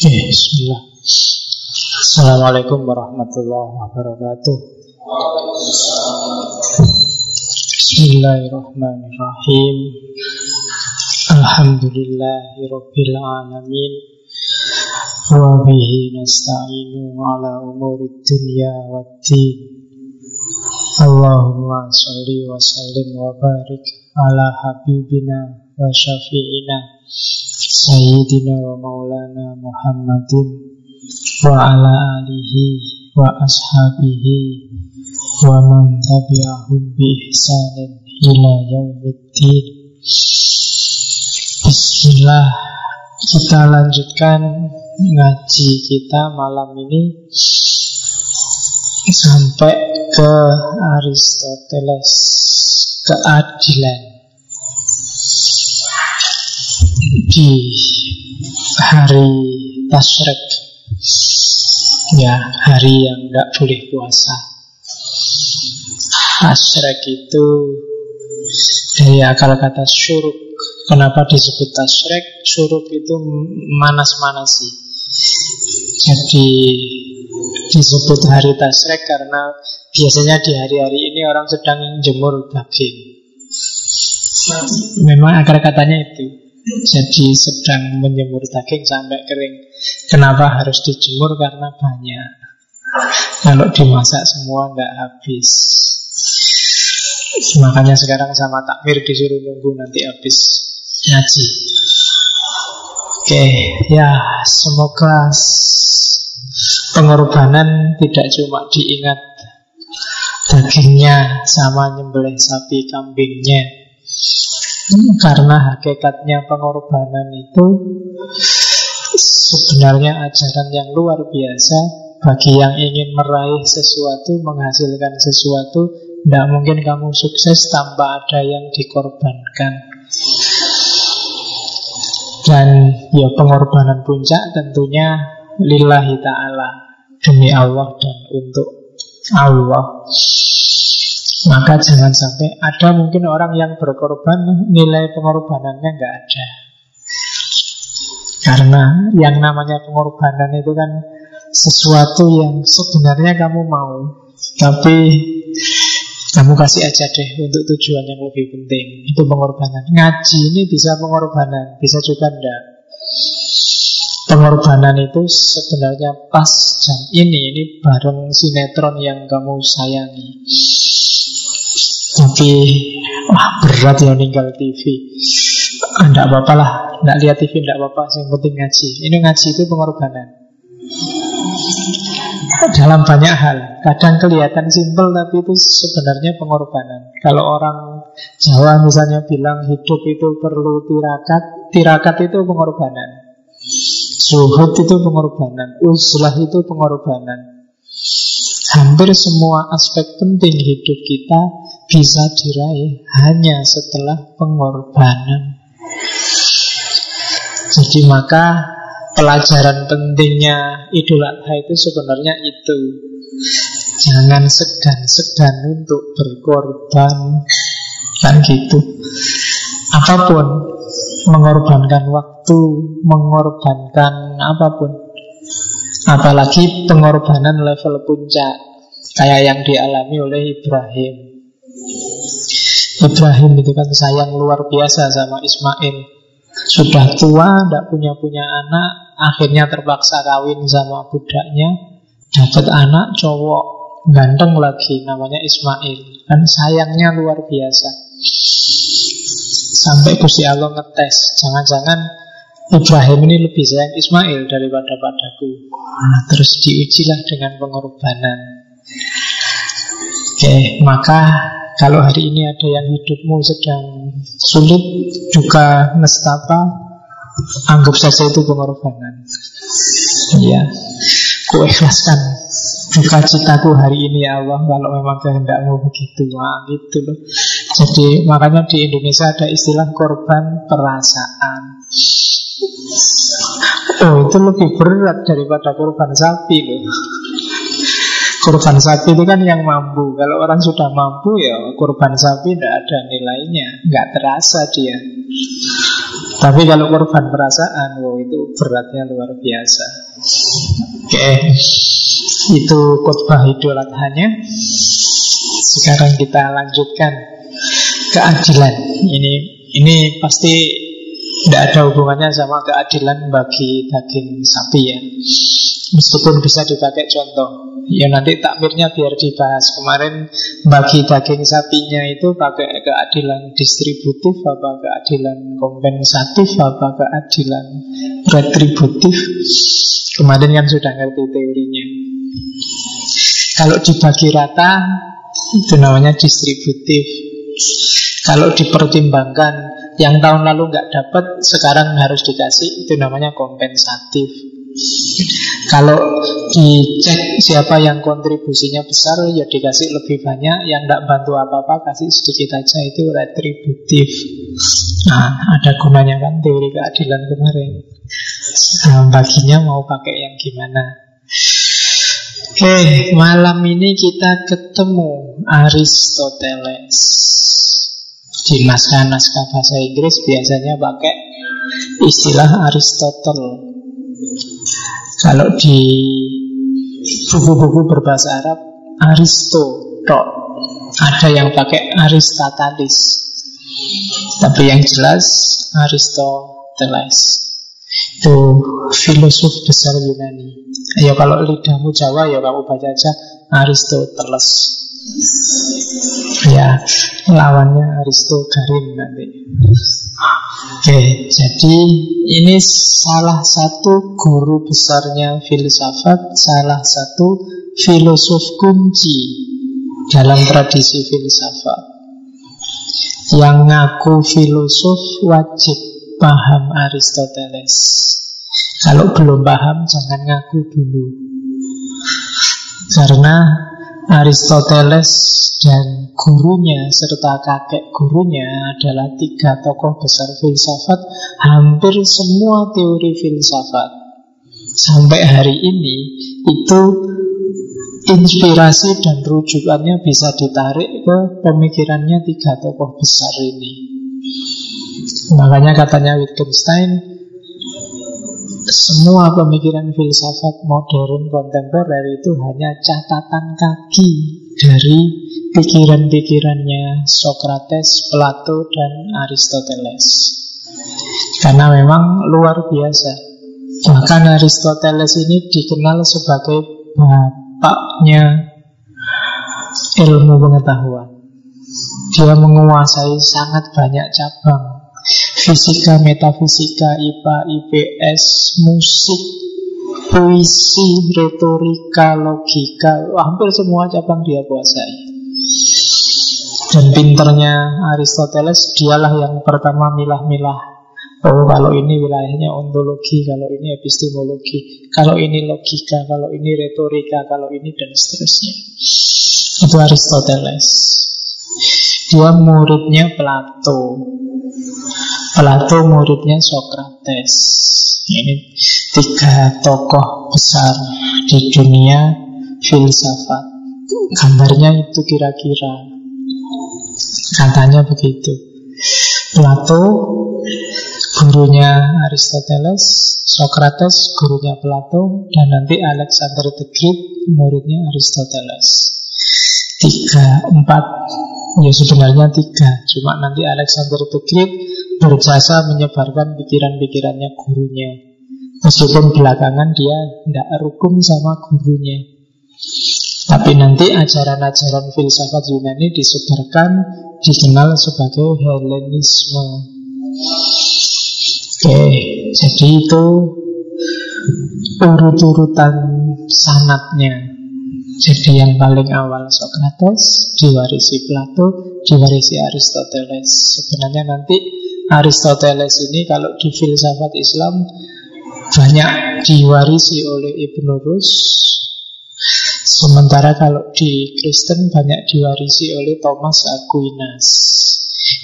Oke, bismillah. Assalamualaikum warahmatullahi wabarakatuh. Bismillahirrahmanirrahim. Alhamdulillahirabbil alamin. Wa bihi nasta'inu ala umuri dunya waddin. Allahumma salli wa sallim wa barik ala habibina wa syafi'ina Sayyidina wa maulana Muhammadin wa ala alihi wa ashabihi wa man tabi'ahum bi ihsanin ila yaumiddin. Bismillah kita lanjutkan ngaji kita malam ini sampai ke Aristoteles keadilan di hari Tasrek ya hari yang tidak boleh puasa. Tasrek itu dari akal kata syuruk kenapa disebut Tasrek syuruk itu manas-manasi. Jadi disebut hari Tasrek karena biasanya di hari-hari ini orang sedang jemur daging. Memang akar katanya itu jadi sedang menjemur daging sampai kering. Kenapa harus dijemur? Karena banyak. Kalau dimasak semua nggak habis. Makanya sekarang sama takmir disuruh nunggu nanti habis ngaji. Oke, ya semoga pengorbanan tidak cuma diingat dagingnya sama nyembelih sapi kambingnya karena hakikatnya pengorbanan itu sebenarnya ajaran yang luar biasa bagi yang ingin meraih sesuatu, menghasilkan sesuatu, tidak mungkin kamu sukses tanpa ada yang dikorbankan. Dan ya pengorbanan puncak tentunya lillahi ta'ala demi Allah dan untuk Allah. Maka jangan sampai ada mungkin orang yang berkorban nilai pengorbanannya nggak ada. Karena yang namanya pengorbanan itu kan sesuatu yang sebenarnya kamu mau, tapi kamu kasih aja deh untuk tujuan yang lebih penting. Itu pengorbanan. Ngaji ini bisa pengorbanan, bisa juga enggak. Pengorbanan itu sebenarnya pas jam ini, ini bareng sinetron yang kamu sayangi. Tapi wah berat ya ninggal TV. Tidak apa-apa lah, tidak lihat TV tidak apa-apa. Yang penting ngaji. Ini ngaji itu pengorbanan. Dalam banyak hal, kadang kelihatan simpel tapi itu sebenarnya pengorbanan. Kalau orang Jawa misalnya bilang hidup itu perlu tirakat, tirakat itu pengorbanan. Zuhud itu pengorbanan, uzlah itu pengorbanan. Hampir semua aspek penting hidup kita bisa diraih hanya setelah pengorbanan. Jadi maka pelajaran pentingnya Idul Adha itu sebenarnya itu. Jangan segan-segan untuk berkorban. Kan gitu. Apa pun mengorbankan waktu, mengorbankan apa pun Apalagi pengorbanan level puncak Kayak yang dialami oleh Ibrahim Ibrahim itu kan sayang luar biasa sama Ismail Sudah tua, tidak punya-punya anak Akhirnya terpaksa kawin sama budaknya Dapat anak cowok Ganteng lagi namanya Ismail Dan sayangnya luar biasa Sampai Gusti Allah ngetes Jangan-jangan Ibrahim ini lebih sayang Ismail daripada padaku. Nah, terus diujilah dengan pengorbanan. Oke, maka kalau hari ini ada yang hidupmu sedang sulit, duka, nestapa, anggap saja itu pengorbanan. Ya, ku ikhlaskan duka citaku hari ini ya Allah kalau memang kehendakmu begitu. Wah, gitu loh. Jadi makanya di Indonesia ada istilah korban perasaan. Oh itu lebih berat daripada korban sapi loh Korban sapi itu kan yang mampu Kalau orang sudah mampu ya korban sapi tidak ada nilainya Nggak terasa dia Tapi kalau korban perasaan, wow itu beratnya luar biasa. Oke, itu khotbah Idul Adhanya. Sekarang kita lanjutkan keadilan. Ini ini pasti tidak ada hubungannya sama keadilan bagi daging sapi ya. Meskipun bisa dipakai contoh. Ya nanti takmirnya biar dibahas Kemarin bagi daging sapinya itu pakai keadilan distributif Apa keadilan kompensatif Apa keadilan retributif Kemarin kan sudah ngerti teorinya Kalau dibagi rata Itu namanya distributif Kalau dipertimbangkan Yang tahun lalu nggak dapat Sekarang harus dikasih. Itu namanya kompensatif. Kalau dicek siapa yang kontribusinya besar Ya dikasih lebih banyak. Yang tidak bantu apa-apa kasih sedikit aja. Itu retributif. Nah ada gunanya kan teori keadilan kemarin. Nah, Baginya mau pakai yang gimana? Oke malam ini kita ketemu Aristoteles Di naskah-naskah bahasa Inggris biasanya pakai istilah Aristotle. Kalau di buku-buku berbahasa Arab Aristo Ada yang pakai Aristoteles. Tapi yang jelas Aristoteles. Itu filosof besar Yunani. Ya kalau lidahmu Jawa ya kamu baca aja Aristoteles Ya lawannya Aristogarin nanti Oke, jadi ini salah satu guru besarnya filsafat, salah satu filosof kunci dalam tradisi filsafat. Yang ngaku filosof wajib paham Aristoteles. Kalau belum paham, jangan ngaku dulu. Karena Aristoteles dan gurunya serta kakek gurunya adalah tiga tokoh besar filsafat hampir semua teori filsafat. Sampai hari ini itu inspirasi dan rujukannya bisa ditarik ke pemikirannya tiga tokoh besar ini. Makanya katanya Wittgenstein semua pemikiran filsafat modern kontemporer itu hanya catatan kaki dari pikiran-pikirannya Socrates, Plato, dan Aristoteles. Karena memang luar biasa. Bahkan Aristoteles ini dikenal sebagai bapaknya ilmu pengetahuan. Dia menguasai sangat banyak cabang Fisika, metafisika, IPA, IPS, musik, puisi, retorika, logika Hampir semua cabang dia kuasai. Dan pinternya Aristoteles Dialah yang pertama milah-milah Oh kalau ini wilayahnya ontologi Kalau ini epistemologi Kalau ini logika Kalau ini retorika Kalau ini dan seterusnya. Itu Aristoteles Dia muridnya Plato Plato muridnya Socrates. Ini tiga tokoh besar di dunia filsafat. Gambarnya itu kira-kira. Katanya begitu. Plato gurunya Aristoteles, Socrates gurunya Plato, dan nanti Alexander the Great muridnya Aristoteles. Tiga, empat, ya sebenarnya tiga. Cuma nanti Alexander the Great berjasa menyebarkan pikiran-pikirannya gurunya. Meskipun belakangan dia tidak rukun sama gurunya. Tapi nanti ajaran-ajaran filsafat Yunani disebarkan, dikenal sebagai Helenisme. Oke, jadi itu urut-urutan sanatnya. Jadi yang paling awal Socrates, diwarisi Plato, diwarisi Aristoteles. Sebenarnya nanti Aristoteles ini kalau di filsafat Islam banyak diwarisi oleh Ibnu Rus. Sementara kalau di Kristen banyak diwarisi oleh Thomas Aquinas.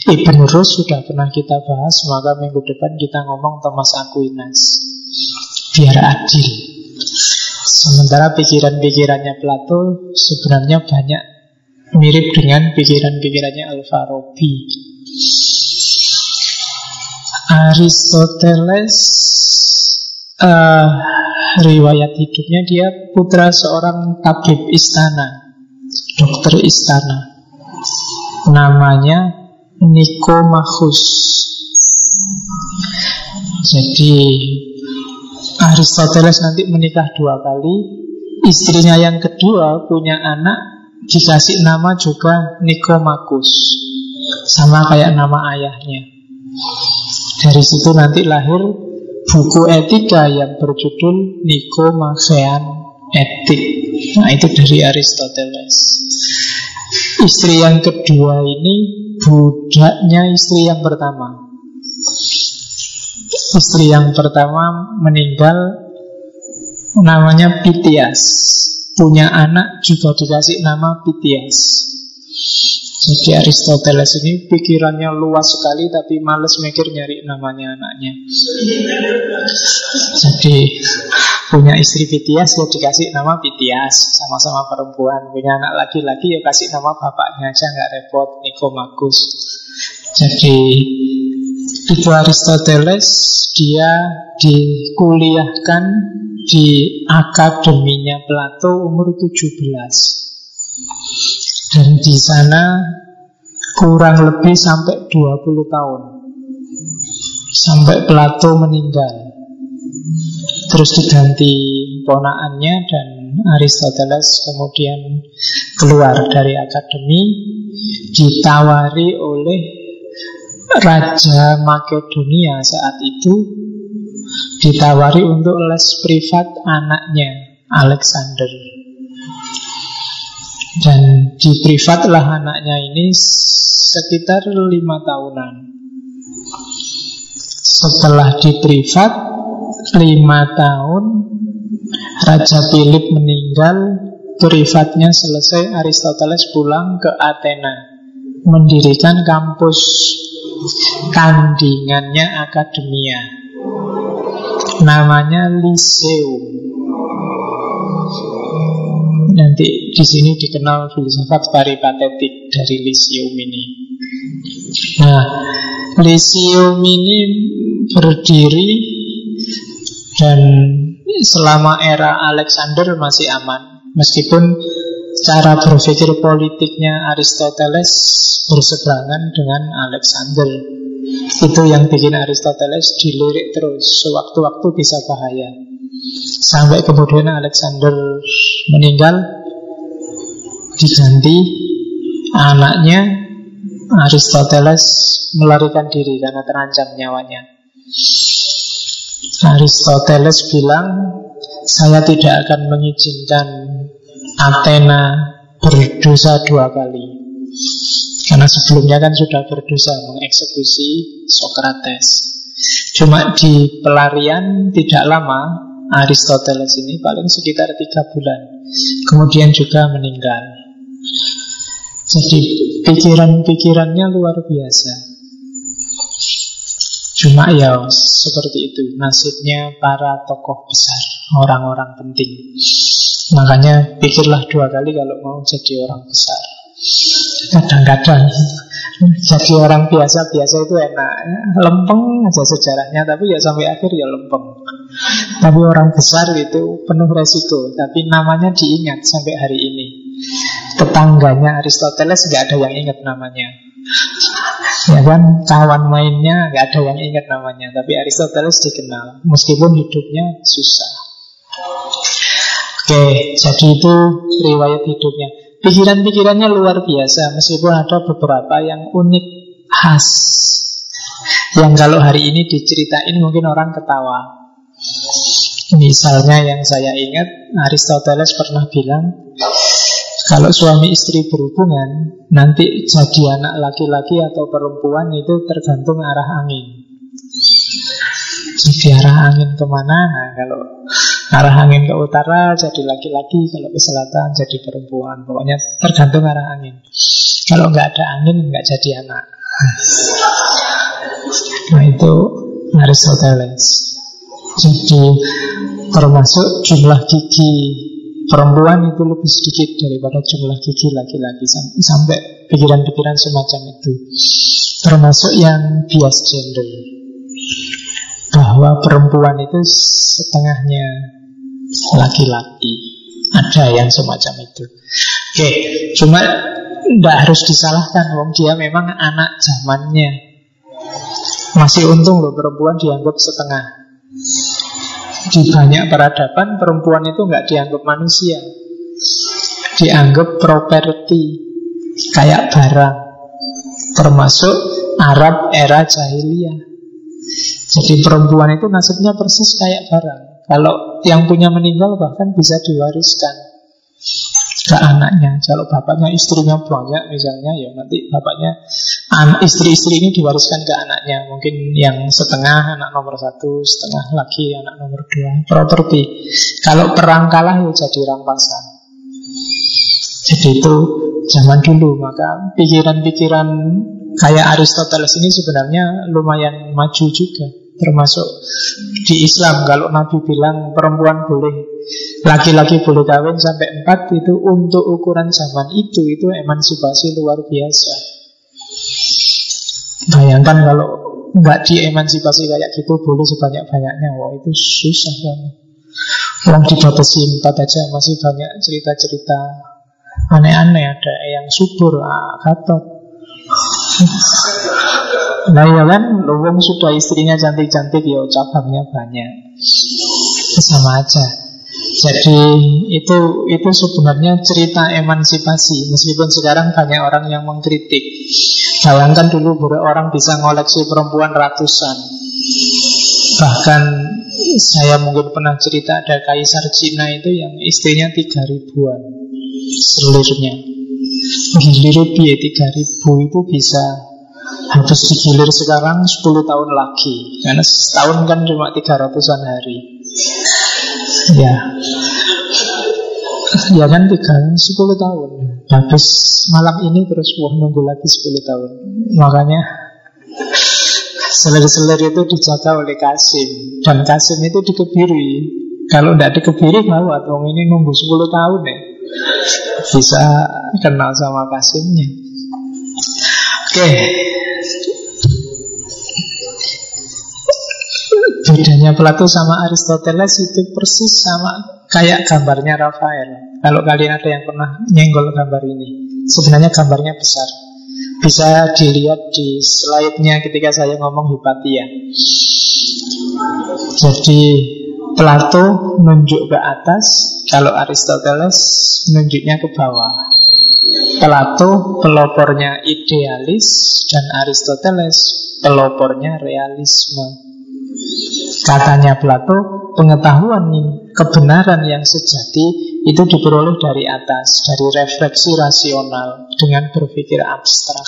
Ibnu Rus sudah pernah kita bahas Maka minggu depan kita ngomong Thomas Aquinas. Biar adil Sementara pikiran-pikirannya Plato sebenarnya banyak mirip dengan pikiran-pikirannya Alfarabi Aristoteles uh, riwayat hidupnya dia putra seorang tabib istana, dokter istana. Namanya Nikomachus. Jadi Aristoteles nanti menikah dua kali. Istrinya yang kedua punya anak dikasih nama juga Nikomachus. Sama kayak nama ayahnya. Dari situ nanti lahir buku etika yang berjudul Nikomachean Etik. Nah itu dari Aristoteles. Istri yang kedua ini budaknya istri yang pertama. Istri yang pertama meninggal namanya Pitias. Punya anak juga dikasih nama Pitias. Jadi Aristoteles ini pikirannya luas sekali tapi males mikir nyari namanya anaknya. Jadi punya istri Pitias ya dikasih nama Pitias sama-sama perempuan. Punya anak laki-laki ya kasih nama bapaknya aja nggak repot Nikomagus. Jadi itu Aristoteles dia dikuliahkan di akademinya Plato umur 17 dan di sana kurang lebih sampai 20 tahun. Sampai Plato meninggal. Terus diganti ponaannya dan Aristoteles kemudian keluar dari akademi ditawari oleh Raja Makedonia saat itu ditawari untuk les privat anaknya Alexander dan di privat lah anaknya ini sekitar lima tahunan. Setelah di privat lima tahun, Raja Philip meninggal, privatnya selesai, Aristoteles pulang ke Athena, mendirikan kampus tandingannya akademia. Namanya Lyceum. Nanti di sini dikenal filsafat peripatetik dari Lysium ini. Nah, Lysium ini berdiri dan selama era Alexander masih aman. Meskipun cara berpikir politiknya Aristoteles berseberangan dengan Alexander. Itu yang bikin Aristoteles dilirik terus. Sewaktu-waktu bisa bahaya. Sampai kemudian Alexander meninggal Diganti anaknya Aristoteles melarikan diri karena terancam nyawanya Aristoteles bilang Saya tidak akan mengizinkan Athena berdosa dua kali Karena sebelumnya kan sudah berdosa mengeksekusi Socrates Cuma di pelarian tidak lama Aristoteles ini paling sekitar tiga bulan. Kemudian juga meninggal. Jadi pikiran-pikirannya luar biasa. Cuma ya seperti itu nasibnya para tokoh besar, orang-orang penting. Makanya pikirlah dua kali kalau mau jadi orang besar. Kadang-kadang jadi orang biasa-biasa itu enak. Lempeng aja sejarahnya Tapi ya sampai akhir ya lempeng. Tapi orang besar itu penuh resiko Tapi namanya diingat sampai hari ini. Tetangganya Aristoteles gak ada yang ingat namanya. Ya kan, kawan mainnya gak ada yang ingat namanya Tapi Aristoteles dikenal. Meskipun hidupnya susah Oke, jadi itu riwayat hidupnya. Pikiran-pikirannya luar biasa Meskipun ada beberapa yang unik Khas. Yang kalau hari ini diceritain Mungkin orang ketawa. Misalnya yang saya ingat Aristoteles pernah bilang Kalau suami istri berhubungan Nanti jadi anak laki-laki atau perempuan Itu tergantung arah angin. Jadi arah angin ke mana? Nah kalau Arah angin ke utara jadi laki-laki, kalau ke selatan jadi perempuan. Pokoknya tergantung arah angin. Kalau nggak ada angin nggak jadi anak. Nah itu Aristoteles. Jadi termasuk jumlah gigi perempuan itu lebih sedikit daripada jumlah gigi laki-laki sampai pikiran-pikiran semacam itu. Termasuk yang bias gender. bahwa perempuan itu setengahnya laki-laki. Ada yang semacam itu. Oke, cuma tidak harus disalahkan, wong dia memang anak zamannya. Masih untung loh perempuan dianggap setengah. Di banyak peradaban perempuan itu nggak dianggap manusia, dianggap properti, kayak barang. Termasuk Arab era jahiliyah. Jadi perempuan itu nasibnya persis kayak barang. Kalau yang punya meninggal bahkan bisa diwariskan ke anaknya. Kalau bapaknya istrinya banyak misalnya, ya nanti bapaknya istri-istri ini diwariskan ke anaknya. Mungkin yang setengah anak nomor satu, setengah lagi anak nomor dua. Properti. Kalau perang kalah ya jadi rampasan. Jadi itu zaman dulu. Maka pikiran-pikiran kayak Aristoteles ini sebenarnya lumayan maju juga. Termasuk di Islam. Kalau Nabi bilang perempuan boleh Laki-laki boleh kawin sampai empat Itu untuk ukuran zaman itu Itu emansipasi luar biasa. Bayangkan kalau nggak diemansipasi kayak gitu Boleh sebanyak-banyaknya. Wah itu susah kan Orang dibatasi empat aja Masih banyak cerita-cerita Aneh-aneh. Ada yang subur ah, Gatot Nah ya kan, Luwung sudah istrinya cantik-cantik ya cabangnya banyak. Sama aja. Jadi itu itu sebenarnya cerita emansipasi. Meskipun sekarang banyak orang yang mengkritik. Bayangkan dulu orang bisa ngoleksi perempuan ratusan. Bahkan saya mungkin pernah cerita ada kaisar Cina itu yang istrinya tiga ribuan. Seluruhnya. Gilir dia tiga ribu itu bisa harus digilir sekarang 10 tahun lagi. Karena setahun kan cuma 300an hari. Ya. Ya kan tiga, 10 tahun. Habis malam ini terus wah nunggu lagi 10 tahun. Makanya Selir-selir itu dijaga oleh Kasim. Dan Kasim itu dikebiri. Kalau tidak dikebiri gawat Wong ini nunggu 10 tahun ya. Bisa kenal sama Kasimnya Oke Bedanya Plato sama Aristoteles itu persis sama kayak gambarnya Rafael. Kalau kalian ada yang pernah nyenggol gambar ini, sebenarnya gambarnya besar. Bisa dilihat di slide-nya ketika saya ngomong Hipatia. Jadi Plato nunjuk ke atas, kalau Aristoteles nunjuknya ke bawah. Plato pelopornya idealis dan Aristoteles pelopornya realisme. Katanya Plato, pengetahuan kebenaran yang sejati itu diperoleh dari atas, dari refleksi rasional dengan berpikir abstrak.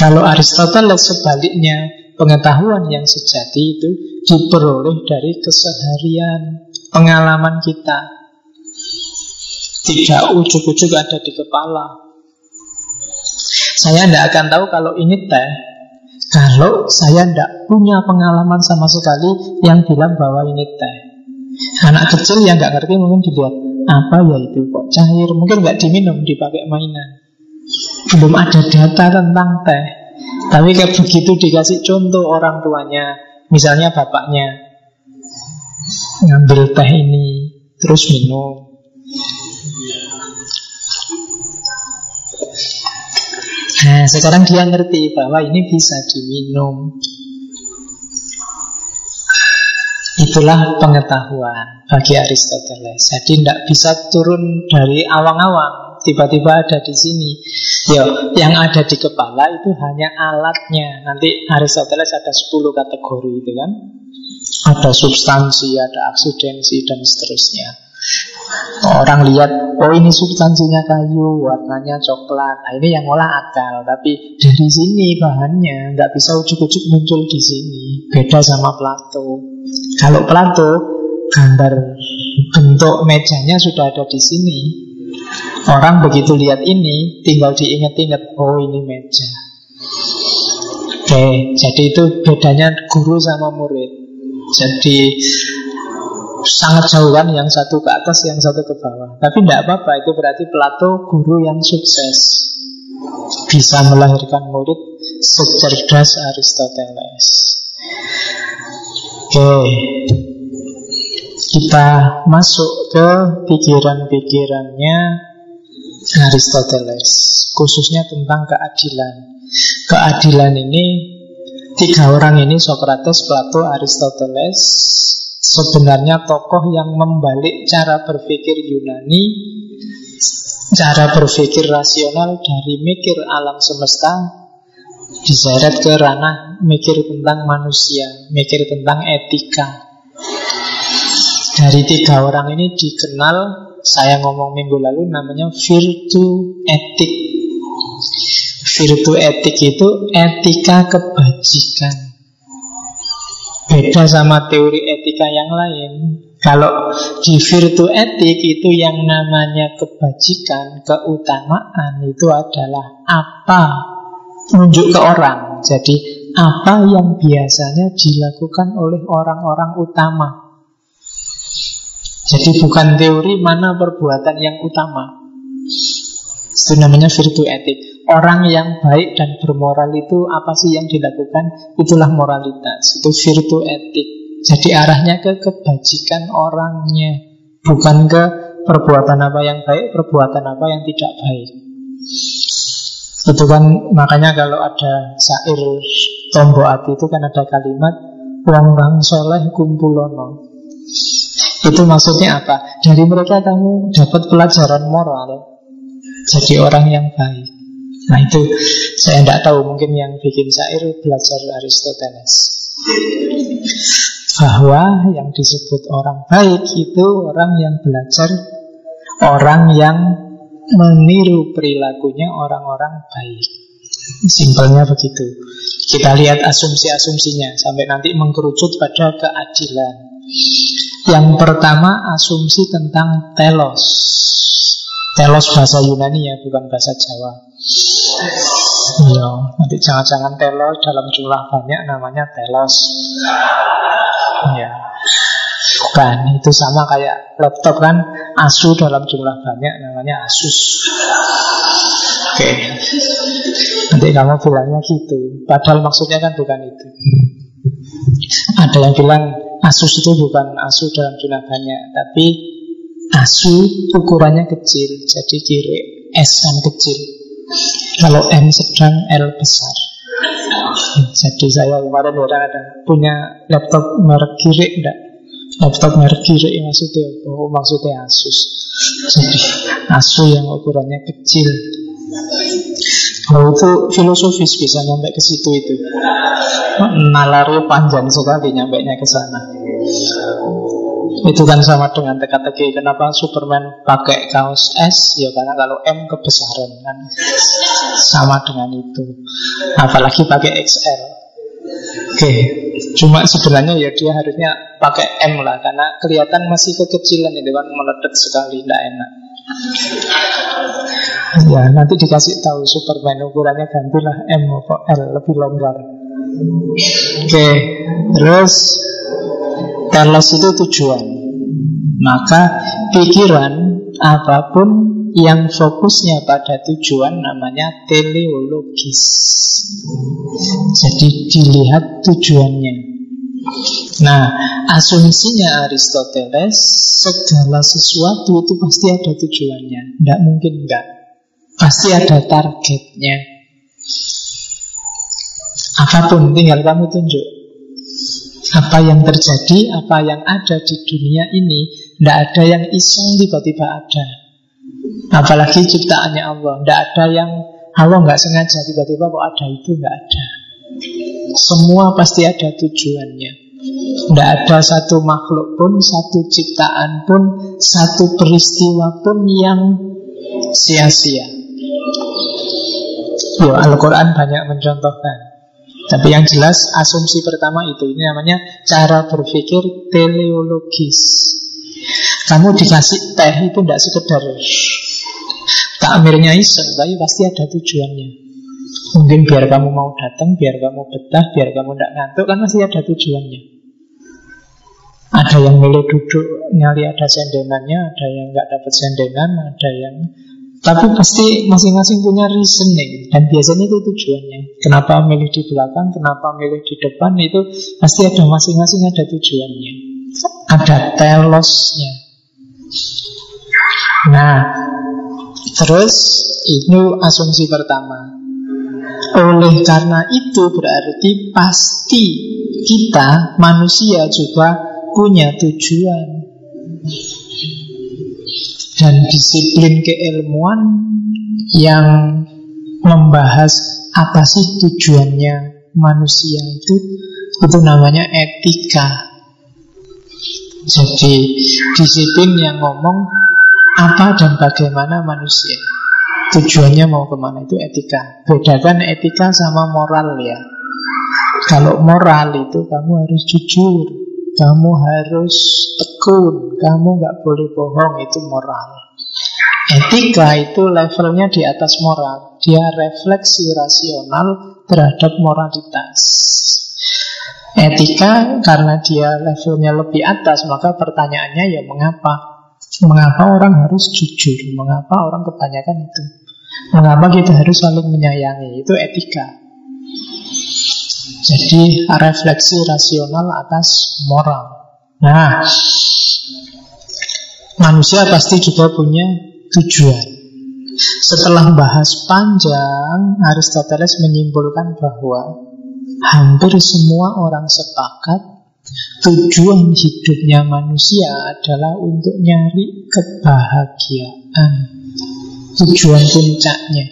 Kalau Aristoteles sebaliknya, pengetahuan yang sejati itu diperoleh dari keseharian, pengalaman kita. Tidak ujuk-ujuk ada di kepala. Saya tidak akan tahu kalau ini teh kalau saya tidak punya pengalaman sama sekali yang bilang bahwa ini teh. Anak kecil yang nggak ngerti mungkin dilihat apa ya itu kok cair, mungkin nggak diminum dipakai mainan. Belum ada data tentang teh. Tapi kayak begitu dikasih contoh orang tuanya, misalnya bapaknya ngambil teh ini terus minum. Nah, sekarang dia ngerti bahwa ini bisa diminum. Itulah pengetahuan bagi Aristoteles. Jadi tidak bisa turun dari awang-awang, tiba-tiba ada di sini. Yo, yang ada di kepala itu hanya alatnya. Nanti Aristoteles ada 10 kategori itu kan. Ada substansi, ada aksidensi dan seterusnya. Orang lihat, oh ini substansinya kayu, warnanya coklat. Nah, ini yang olah akal. Tapi dari sini bahannya nggak bisa ujuk-ujuk muncul di sini. Beda sama Plato. Kalau Plato, gambar bentuk mejanya sudah ada di sini. Orang begitu lihat ini, tinggal diinget-inget, oh ini meja. Oke, jadi itu bedanya guru sama murid. Jadi sangat jauh kan yang satu ke atas yang satu ke bawah tapi tidak apa-apa itu berarti Plato guru yang sukses bisa melahirkan murid secerdas Aristoteles. Oke, kita masuk ke pikiran-pikirannya Aristoteles, khususnya tentang keadilan. Keadilan ini tiga orang ini Socrates, Plato, Aristoteles sebenarnya tokoh yang membalik cara berpikir Yunani, cara berpikir rasional dari mikir alam semesta diseret ke ranah mikir tentang manusia, mikir tentang etika. Dari tiga orang ini dikenal, saya ngomong minggu lalu namanya virtu etik. Virtu etik itu etika kebajikan. Beda sama teori etika yang lain. Kalau di virtu etik itu yang namanya kebajikan, keutamaan itu adalah apa menunjuk ke orang. Jadi apa yang biasanya dilakukan oleh orang-orang utama. Jadi bukan teori mana perbuatan yang utama. Itu namanya virtu etik. Orang yang baik dan bermoral itu apa sih yang dilakukan? Itulah moralitas. Itu virtu etik. Jadi arahnya ke kebajikan orangnya, bukan ke perbuatan apa yang baik, perbuatan apa yang tidak baik. Itu kan makanya kalau ada syair tombo ati itu kan ada kalimat wong kang soleh kumpulono. Itu maksudnya apa? Dari mereka kamu dapat pelajaran moral. Jadi orang yang baik. Nah itu saya tidak tahu mungkin yang bikin syair belajar Aristoteles bahwa yang disebut orang baik itu orang yang belajar orang yang meniru perilakunya orang-orang baik. Simpelnya begitu. Kita lihat asumsi-asumsinya sampai nanti mengkerucut pada keadilan. Yang pertama asumsi tentang telos. Telos bahasa Yunani ya, bukan bahasa Jawa. Iya, nanti jangan-jangan telos dalam jumlah banyak namanya telos. Ya, Bukan, itu sama kayak laptop kan? Asu dalam jumlah banyak namanya Asus. Oke. Nanti kamu bilangnya gitu. Padahal maksudnya kan bukan itu. Ada yang bilang Asus itu bukan Asu dalam jumlah banyak Tapi Asu ukurannya kecil Jadi kiri S kan kecil Kalau M sedang L besar. Jadi saya kemarin orang ada punya laptop merek kiri enggak? Laptop merek kiri maksudnya Oh maksudnya Asus. Jadi Asus yang ukurannya kecil. Oh itu filosofis bisa nyampe ke situ itu. Nalarnya panjang sekali nyampe nya ke sana itu kan sama dengan teka-teki Kenapa Superman pakai kaos S? Ya karena kalau M kebesaran kan. Sama dengan itu. Apalagi pakai XL Oke Cuma sebenarnya ya dia harusnya pakai M lah Karena kelihatan masih kekecilan itu kan Meledet sekali, tidak enak. Ya nanti dikasih tahu Superman ukurannya gantilah M atau L Lebih longgar. Oke Terus Telos itu tujuan Maka pikiran apa pun yang fokusnya pada tujuan namanya teleologis. Jadi dilihat tujuannya. Nah, asumsinya Aristoteles segala sesuatu itu pasti ada tujuannya. Tidak mungkin enggak. Pasti ada targetnya. Apa pun tinggal kamu tunjuk. Apa yang terjadi, apa yang ada di dunia ini, tidak ada yang iseng tiba-tiba ada. Apalagi ciptaannya Allah. Tidak ada yang Allah nggak sengaja tiba-tiba kok ada itu nggak ada. Semua pasti ada tujuannya. Tidak ada satu makhluk pun, satu ciptaan pun, satu peristiwa pun yang sia-sia. Yo, Al-Quran banyak mencontohkan. Tapi yang jelas asumsi pertama itu Ini namanya cara berpikir teleologis. Kamu dikasih teh itu tidak sekedar takmirnya iseng Tapi pasti ada tujuannya. Mungkin biar kamu mau datang, biar kamu betah, biar kamu tidak ngantuk Kan masih ada tujuannya. Ada yang milih duduk, nyali ada sendengannya Ada yang nggak dapat sendengan Ada yang Tapi pasti masing-masing punya reasoning Dan biasanya itu tujuannya. Kenapa milih di belakang, kenapa milih di depan Itu pasti ada masing-masing ada tujuannya. Ada telosnya. Nah Terus itu asumsi pertama. Oleh karena itu berarti pasti kita manusia juga punya tujuan dan disiplin keilmuan yang membahas apa sih tujuannya manusia itu itu namanya etika. Jadi disiplin yang ngomong apa dan bagaimana manusia. Tujuannya mau ke mana itu etika. Bedakan etika sama moral ya. Kalau moral itu kamu harus jujur kamu harus tekun, kamu nggak boleh bohong, itu moral. Etika itu levelnya di atas moral. Dia refleksi rasional terhadap moralitas. Etika karena dia levelnya lebih atas, maka pertanyaannya ya mengapa? Mengapa orang harus jujur? Mengapa orang kebanyakan itu? Mengapa kita harus saling menyayangi? Itu etika. Jadi refleksi rasional atas moral. Nah, manusia pasti juga punya tujuan. Setelah bahas panjang, Aristoteles menyimpulkan bahwa hampir semua orang sepakat tujuan hidupnya manusia adalah untuk nyari kebahagiaan. Tujuan puncaknya.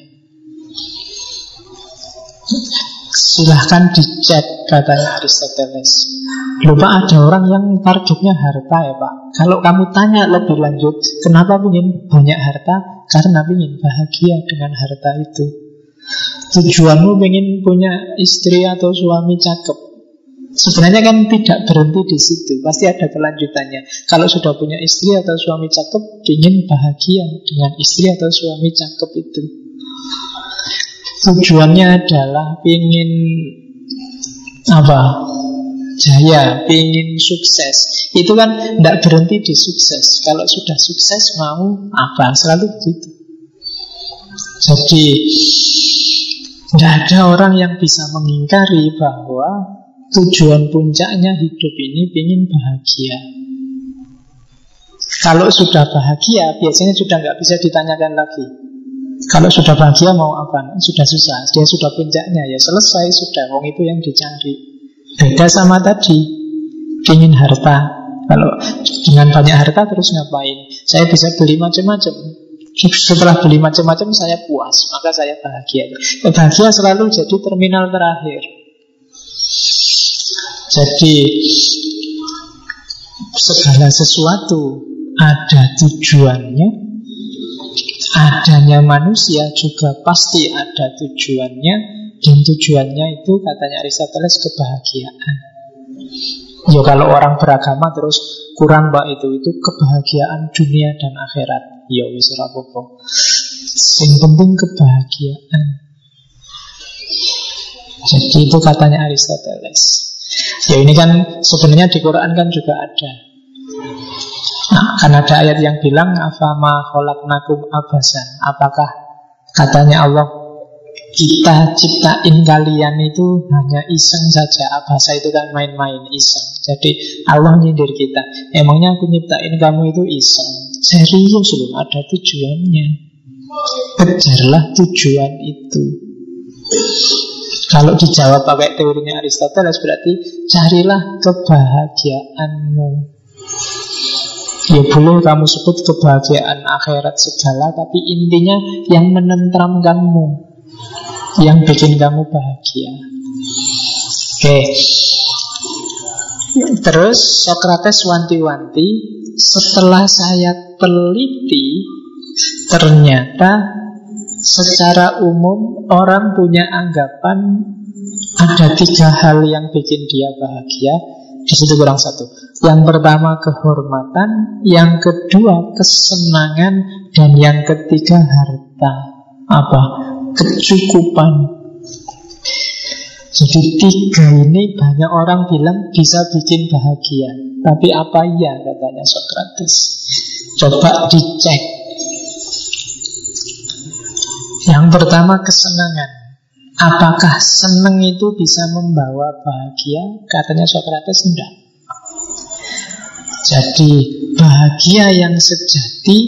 Silahkan dicek katanya Aristoteles Lupa ada orang yang targetnya harta ya Pak. Kalau kamu tanya lebih lanjut Kenapa ingin banyak harta? Karena ingin bahagia dengan harta itu. Tujuanmu ingin punya istri atau suami cakep. Sebenarnya kan tidak berhenti di situ Pasti ada kelanjutannya. Kalau sudah punya istri atau suami cakep Ingin bahagia dengan istri atau suami cakep itu Tujuannya adalah ingin apa? Jaya, ingin sukses. Itu kan tidak berhenti di sukses. Kalau sudah sukses mau apa? Selalu begitu. Jadi tidak ada orang yang bisa mengingkari bahwa tujuan puncaknya hidup ini ingin bahagia. Kalau sudah bahagia, biasanya sudah nggak bisa ditanyakan lagi. Kalau sudah bahagia mau apa? Sudah susah. Dia sudah puncaknya ya selesai sudah. Wong itu yang dicari. Beda sama tadi. Ingin harta. Kalau dengan banyak harta terus ngapain? Saya bisa beli macam-macam. Setelah beli macam-macam saya puas, maka saya bahagia. Bahagia selalu jadi terminal terakhir. Jadi segala sesuatu ada tujuannya, adanya manusia juga pasti ada tujuannya dan tujuannya itu katanya Aristoteles kebahagiaan. Ya kalau orang beragama terus kurang mbak itu itu kebahagiaan dunia dan akhirat. Ya wis rapopo. Yang penting kebahagiaan. Jadi itu katanya Aristoteles. Ya ini kan sebenarnya di Quran kan juga ada kan ada ayat yang bilang afama nakum abasan. Apakah katanya Allah kita ciptain kalian itu hanya iseng saja. Abasa itu kan main-main iseng. Jadi Allah nyindir kita. Emangnya aku nyiptain kamu itu iseng. Serius loh, ada tujuannya. Kejarlah tujuan itu. Kalau dijawab pakai teorinya Aristoteles berarti carilah kebahagiaanmu. Ya boleh kamu sebut kebahagiaan akhirat segala Tapi intinya yang menentramkanmu Yang bikin kamu bahagia. Oke. Terus Socrates wanti-wanti Setelah saya teliti Ternyata Secara umum Orang punya anggapan Ada tiga hal yang bikin dia bahagia di situ kurang satu. Yang pertama kehormatan, yang kedua kesenangan, dan yang ketiga harta. Apa? Kecukupan. Jadi tiga ini banyak orang bilang bisa bikin bahagia. Tapi apa iya katanya Socrates? Coba dicek. Yang pertama kesenangan. Apakah senang itu bisa membawa bahagia? Katanya Socrates enggak. Jadi bahagia yang sejati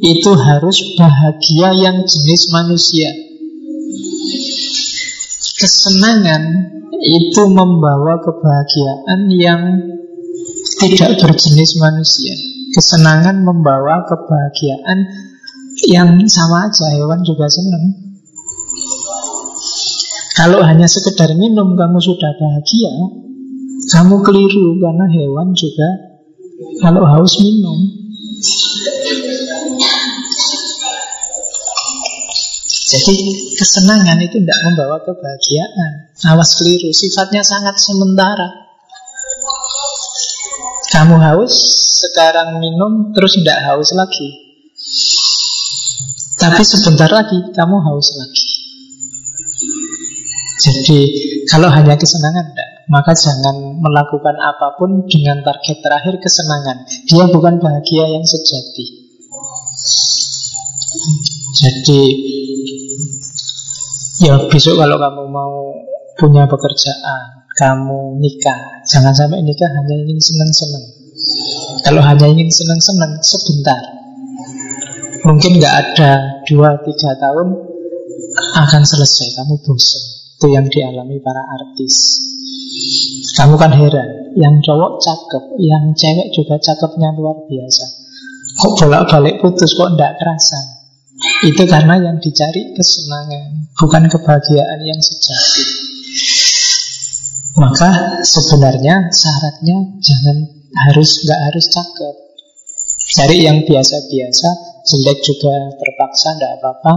itu harus bahagia yang jenis manusia. Kesenangan itu membawa kebahagiaan yang tidak berjenis manusia. Kesenangan membawa kebahagiaan yang sama aja, hewan juga senang. Kalau hanya sekedar minum kamu sudah bahagia, kamu keliru karena hewan juga kalau haus minum. Jadi kesenangan itu tidak membawa kebahagiaan. Awas keliru, sifatnya sangat sementara. Kamu haus, sekarang minum, terus tidak haus lagi. Tapi sebentar lagi kamu haus lagi. Jadi kalau hanya kesenangan tidak, maka jangan melakukan apa pun dengan target terakhir kesenangan. Dia bukan bahagia yang sejati. Jadi Ya besok kalau kamu mau punya pekerjaan, kamu nikah, jangan sampai nikah hanya ingin senang-senang. Kalau hanya ingin senang-senang sebentar, mungkin nggak ada dua tiga tahun akan selesai. Kamu bosan. Itu yang dialami para artis. Kamu kan heran, yang cowok cakep, yang cewek juga cakepnya luar biasa. Kok bolak-balik putus, kok ndak kerasa? Itu karena yang dicari kesenangan, bukan kebahagiaan yang sejati. Maka sebenarnya syaratnya jangan harus nggak harus cakep. Cari yang biasa-biasa, jelek juga terpaksa, tidak apa-apa.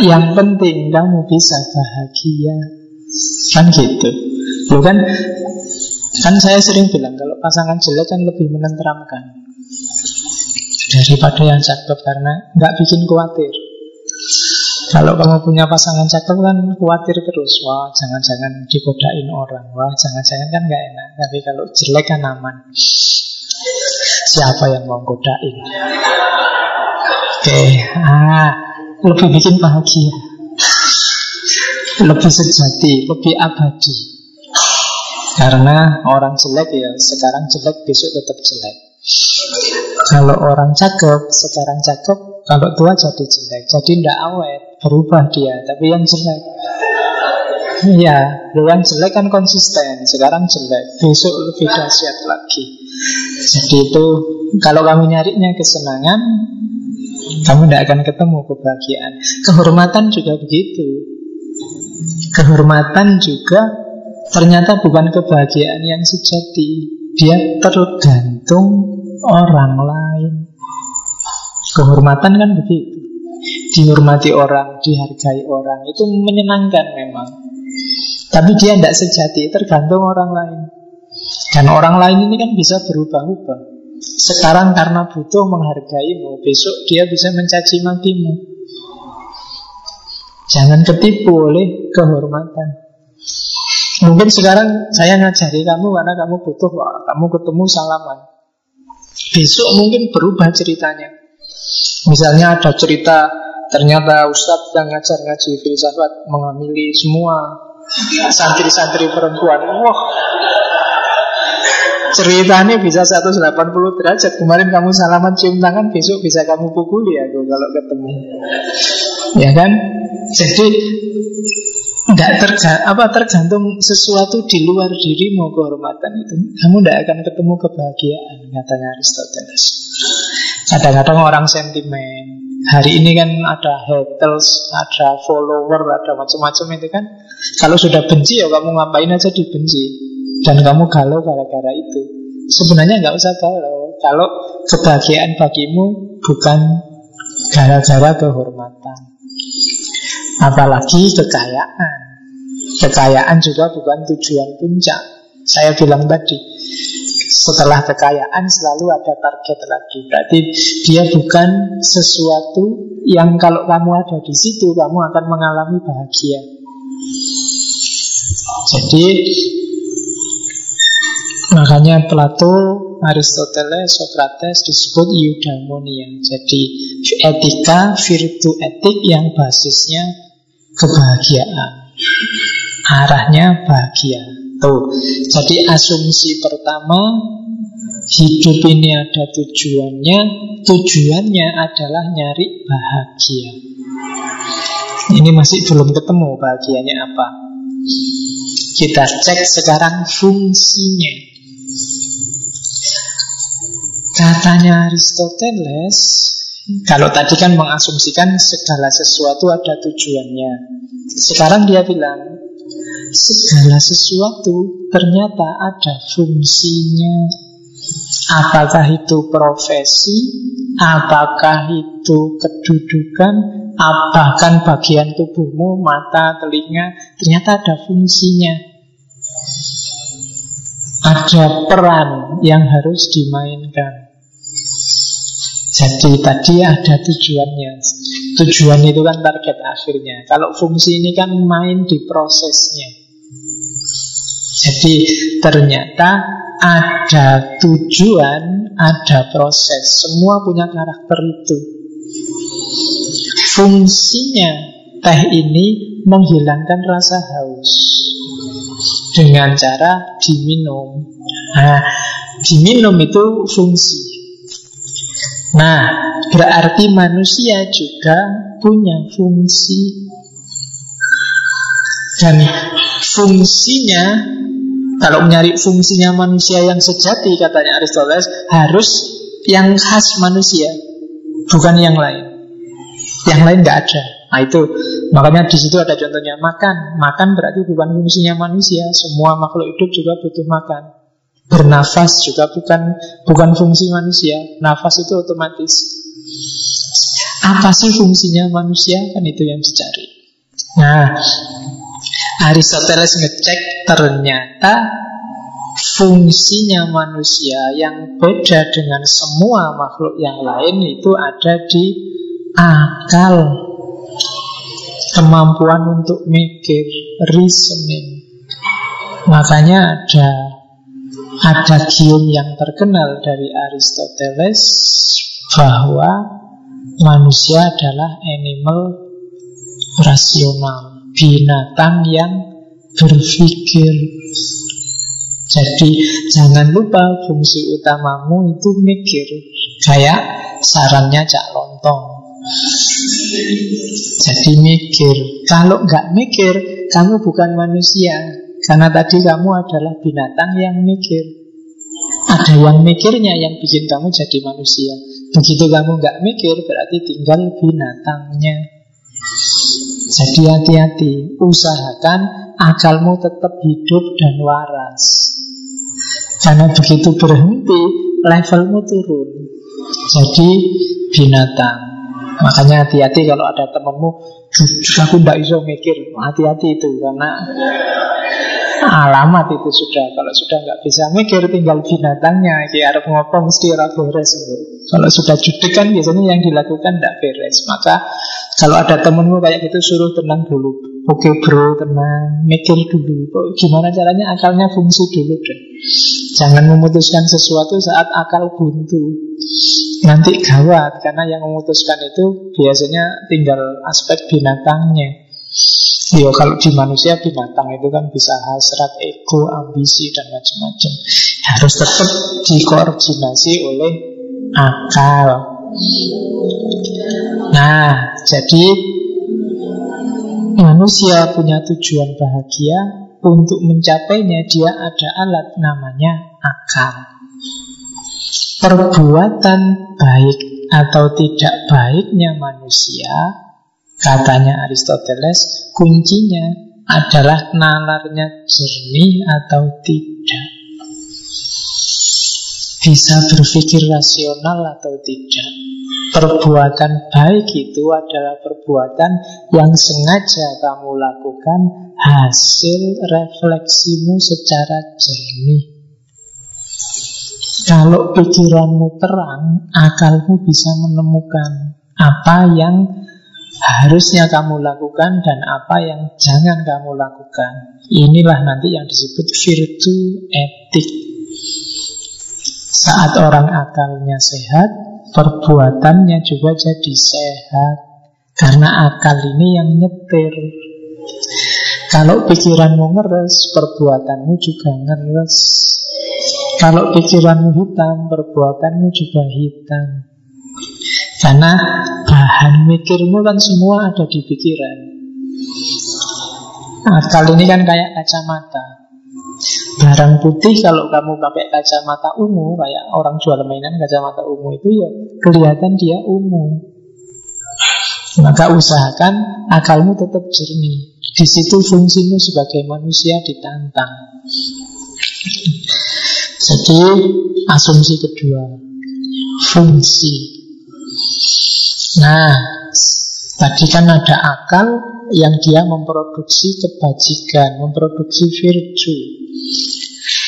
Yang penting kamu bisa bahagia, kan gitu. Bukan kan saya sering bilang kalau pasangan jelek kan lebih menenteramkan daripada yang cakep karena nggak bikin khawatir. Kalau kamu punya pasangan cakep kan khawatir terus, wah jangan-jangan digodain orang, wah jangan-jangan kan nggak enak. Tapi kalau jelek kan aman. Siapa yang mau godain? Oke, ah, lebih bikin bahagia, lebih sejati, lebih abadi. Karena orang jelek ya sekarang jelek besok tetap jelek. Kalau orang cakep, sekarang cakep, kalau tua jadi jelek. Jadi tidak awet, berubah dia. Tapi yang jelek, Iya, yang jelek kan konsisten. Sekarang jelek, besok lebih dahsyat lagi. Jadi itu kalau kamu nyarinya kesenangan, kamu tidak akan ketemu kebahagiaan. Kehormatan juga begitu. Kehormatan juga ternyata bukan kebahagiaan yang sejati. Dia tergantung orang lain. Kehormatan kan begitu. Dihormati orang, dihargai orang, itu menyenangkan memang. Tapi dia tidak sejati, tergantung orang lain. Dan orang lain ini kan bisa berubah-ubah. Sekarang karena butuh menghargaimu, besok dia bisa mencaci makimu. Jangan ketipu oleh kehormatan. Mungkin sekarang saya ngajari kamu karena kamu butuh, wah, kamu ketemu salaman. Besok mungkin berubah ceritanya. Misalnya ada cerita ternyata Ustadz yang ngajar ngaji filsafat mengamili semua santri-santri perempuan. Wah, ceritanya bisa 180 derajat. Kemarin kamu salaman cium tangan, besok bisa kamu pukuli ya kalau ketemu. Ya kan? Jadi nggak terga, apa tergantung sesuatu di luar dirimu kehormatan itu kamu tidak akan ketemu kebahagiaan katanya Aristoteles kadang-kadang orang sentimen hari ini kan ada haters ada follower ada macam-macam itu kan. Kalau sudah benci ya kamu ngapain aja dibenci? Dan kamu galau gara-gara itu. Sebenarnya nggak usah galau. Kalau kebahagiaan bagimu bukan gara-gara kehormatan. Apalagi kekayaan. Kekayaan juga bukan tujuan puncak. Saya bilang tadi, setelah kekayaan selalu ada target lagi. Berarti dia bukan sesuatu yang kalau kamu ada di situ kamu akan mengalami bahagia. Jadi makanya Plato Aristoteles, Socrates disebut eudaimonia. Jadi etika, virtu etik yang basisnya kebahagiaan. Arahnya bahagia. Tuh. Jadi asumsi pertama hidup ini ada tujuannya, tujuannya adalah nyari bahagia. Ini masih belum ketemu bahagianya apa. Kita cek sekarang fungsinya. Katanya Aristoteles, kalau tadi kan mengasumsikan segala sesuatu ada tujuannya. Sekarang dia bilang, segala sesuatu ternyata ada fungsinya. Apakah itu profesi, apakah itu kedudukan, bahkan bagian tubuhmu, mata, telinga, ternyata ada fungsinya. Ada peran yang harus dimainkan. Jadi tadi ada tujuannya. Tujuan itu kan target akhirnya. Kalau fungsi ini kan main di prosesnya. Jadi ternyata ada tujuan, ada proses. Semua punya karakter itu. Fungsinya teh ini menghilangkan rasa haus dengan cara diminum. Nah, diminum itu fungsi. Nah, berarti manusia juga punya fungsi. Dan fungsinya kalau mencari fungsinya manusia yang sejati, katanya Aristoteles, harus yang khas manusia, bukan yang lain. Yang lain nggak ada. Nah itu makanya di situ ada contohnya makan. Makan berarti bukan fungsinya manusia. Semua makhluk hidup juga butuh makan. Bernafas juga bukan bukan fungsi manusia. Nafas itu otomatis. Apa sih fungsinya manusia? Kan itu yang dicari. Nah, Aristoteles ngecek ternyata fungsinya manusia yang beda dengan semua makhluk yang lain itu ada di akal. Kemampuan untuk mikir reasoning. Makanya ada ada gium yang terkenal dari Aristoteles bahwa manusia adalah animal rasional binatang yang berpikir. Jadi jangan lupa fungsi utamamu itu mikir. Kayak sarannya Cak Lontong. Jadi mikir. Kalau nggak mikir, kamu bukan manusia. Karena tadi kamu adalah binatang yang mikir. Ada yang mikirnya yang bikin kamu jadi manusia. Begitu kamu nggak mikir, berarti tinggal binatangnya. Jadi hati-hati, usahakan akalmu tetap hidup dan waras. Karena begitu berhenti, levelmu turun. Jadi binatang. Makanya hati-hati kalau ada temenmu, aku tidak bisa mikir. Hati-hati itu karena alamat itu sudah. Kalau sudah nggak bisa mikir, tinggal binatangnya. Ya harus ngopong mesti beres. Kalau sudah judek kan biasanya yang dilakukan tidak beres. Maka kalau ada temenmu kayak gitu suruh tenang dulu. Oke bro, tenang, mikir dulu. Gimana caranya akalnya fungsi dulu deh. Jangan memutuskan sesuatu saat akal buntu. Nanti gawat karena yang memutuskan itu biasanya tinggal aspek binatangnya. Yo kalau di manusia binatang itu kan bisa hasrat, ego, ambisi dan macam-macam. Harus tetap dikoordinasi oleh akal. Nah, jadi manusia punya tujuan bahagia untuk mencapainya dia ada alat namanya akal. Perbuatan baik atau tidak baiknya manusia, katanya Aristoteles, kuncinya adalah nalarnya jernih atau tidak. Bisa berpikir rasional atau tidak Perbuatan baik itu adalah perbuatan yang sengaja kamu lakukan hasil refleksimu secara jernih. Kalau pikiranmu terang, akalmu bisa menemukan apa yang harusnya kamu lakukan dan apa yang jangan kamu lakukan. Inilah nanti yang disebut virtu etik. Saat orang akalnya sehat, perbuatannya juga jadi sehat. Karena akal ini yang nyetir. Kalau pikiranmu ngeres, perbuatanmu juga ngeres. Kalau pikiranmu hitam, perbuatanmu juga hitam. Karena bahan mikirmu kan semua ada di pikiran. Akal ini kan kayak kacamata. Barang putih kalau kamu pakai kacamata ungu Kayak orang jual mainan kacamata ungu itu ya kelihatan dia ungu Maka usahakan akalmu tetap jernih Di situ fungsimu sebagai manusia ditantang Jadi asumsi kedua Fungsi Nah Tadi kan ada akal yang dia memproduksi kebajikan, memproduksi virtue.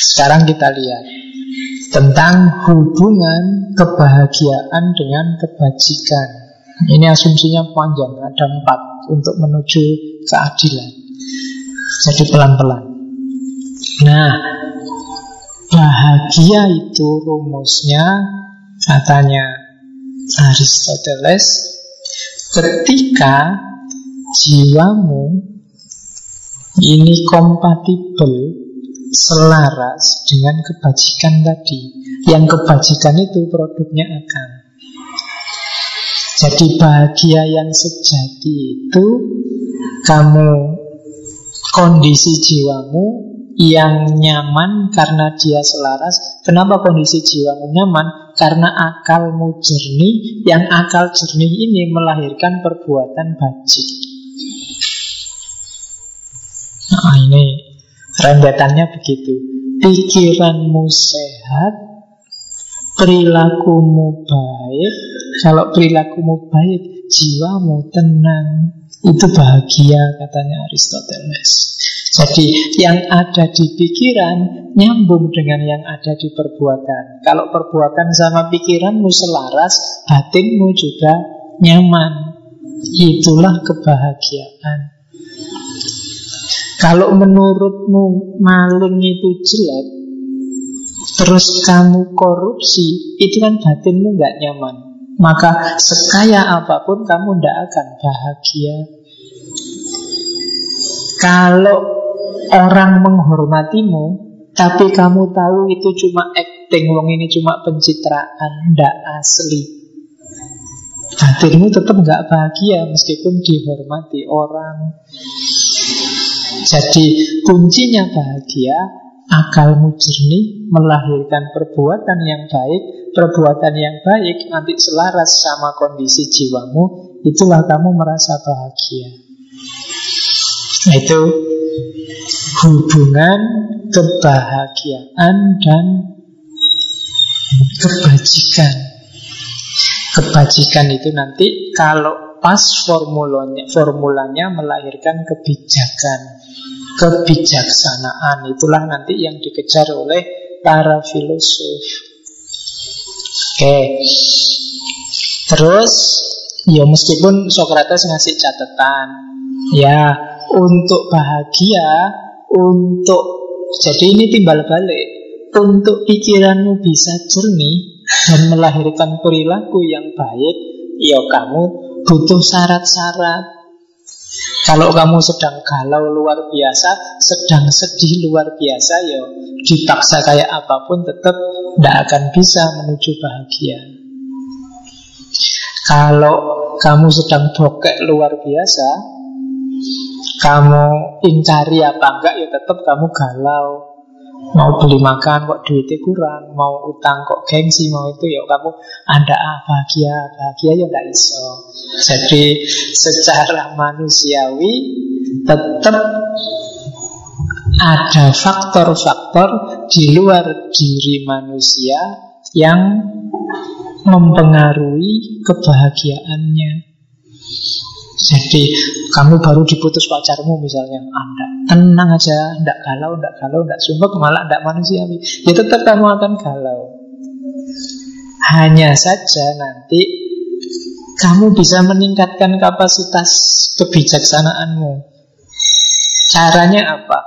Sekarang kita lihat tentang hubungan kebahagiaan dengan kebajikan. Ini asumsinya panjang, ada empat untuk menuju keadilan. Jadi pelan-pelan. Nah, bahagia itu rumusnya katanya Aristoteles ketika jiwamu ini kompatibel selaras dengan kebajikan tadi. Yang kebajikan itu produknya akan. Jadi bahagia yang sejati itu kamu kondisi jiwamu yang nyaman karena dia selaras. Kenapa kondisi jiwamu nyaman? Karena akalmu jernih, yang akal jernih ini melahirkan perbuatan bajik. Nah ini Rendetannya begitu. Pikiranmu sehat, perilakumu baik. Kalau perilakumu baik, jiwamu tenang. Itu bahagia katanya Aristoteles. Jadi yang ada di pikiran nyambung dengan yang ada di perbuatan. Kalau perbuatan sama pikiranmu selaras, batinmu juga nyaman. Itulah kebahagiaan. Kalau menurutmu maling itu jelek, terus kamu korupsi, itu kan batinmu nggak nyaman. Maka sekaya apa pun kamu tidak akan bahagia. Kalau orang menghormatimu, tapi kamu tahu itu cuma acting, wong ini cuma pencitraan, tidak asli. Batinmu tetap nggak bahagia meskipun dihormati orang. Jadi kuncinya bahagia Akalmu jernih melahirkan perbuatan yang baik Perbuatan yang baik nanti selaras sama kondisi jiwamu Itulah kamu merasa bahagia itu hubungan kebahagiaan dan kebajikan Kebajikan itu nanti kalau pas formulanya, formulanya melahirkan kebijakan kebijaksanaan. Itulah nanti yang dikejar oleh para filosof. Oke. Terus ya meskipun Socrates ngasih catatan, ya untuk bahagia, untuk jadi ini timbal balik, untuk pikiranmu bisa jernih dan melahirkan perilaku yang baik, ya kamu butuh syarat-syarat kalau kamu sedang galau luar biasa, sedang sedih luar biasa, ya dipaksa kayak apa pun tetap tidak akan bisa menuju bahagia. Kalau kamu sedang bokek luar biasa, kamu ingkari apa enggak, ya tetap kamu galau. Mau beli makan kok duitnya kurang Mau utang kok gengsi Mau itu ya kamu Anda ah bahagia Bahagia ya nggak iso Jadi secara manusiawi Tetap ada faktor-faktor di luar diri manusia yang mempengaruhi kebahagiaannya. Jadi kamu baru diputus pacarmu misalnya, anda tenang aja, tidak galau, tidak galau, tidak sumpah, malah tidak manusiawi. Ya tetap kamu akan galau. Hanya saja nanti kamu bisa meningkatkan kapasitas kebijaksanaanmu. Caranya apa?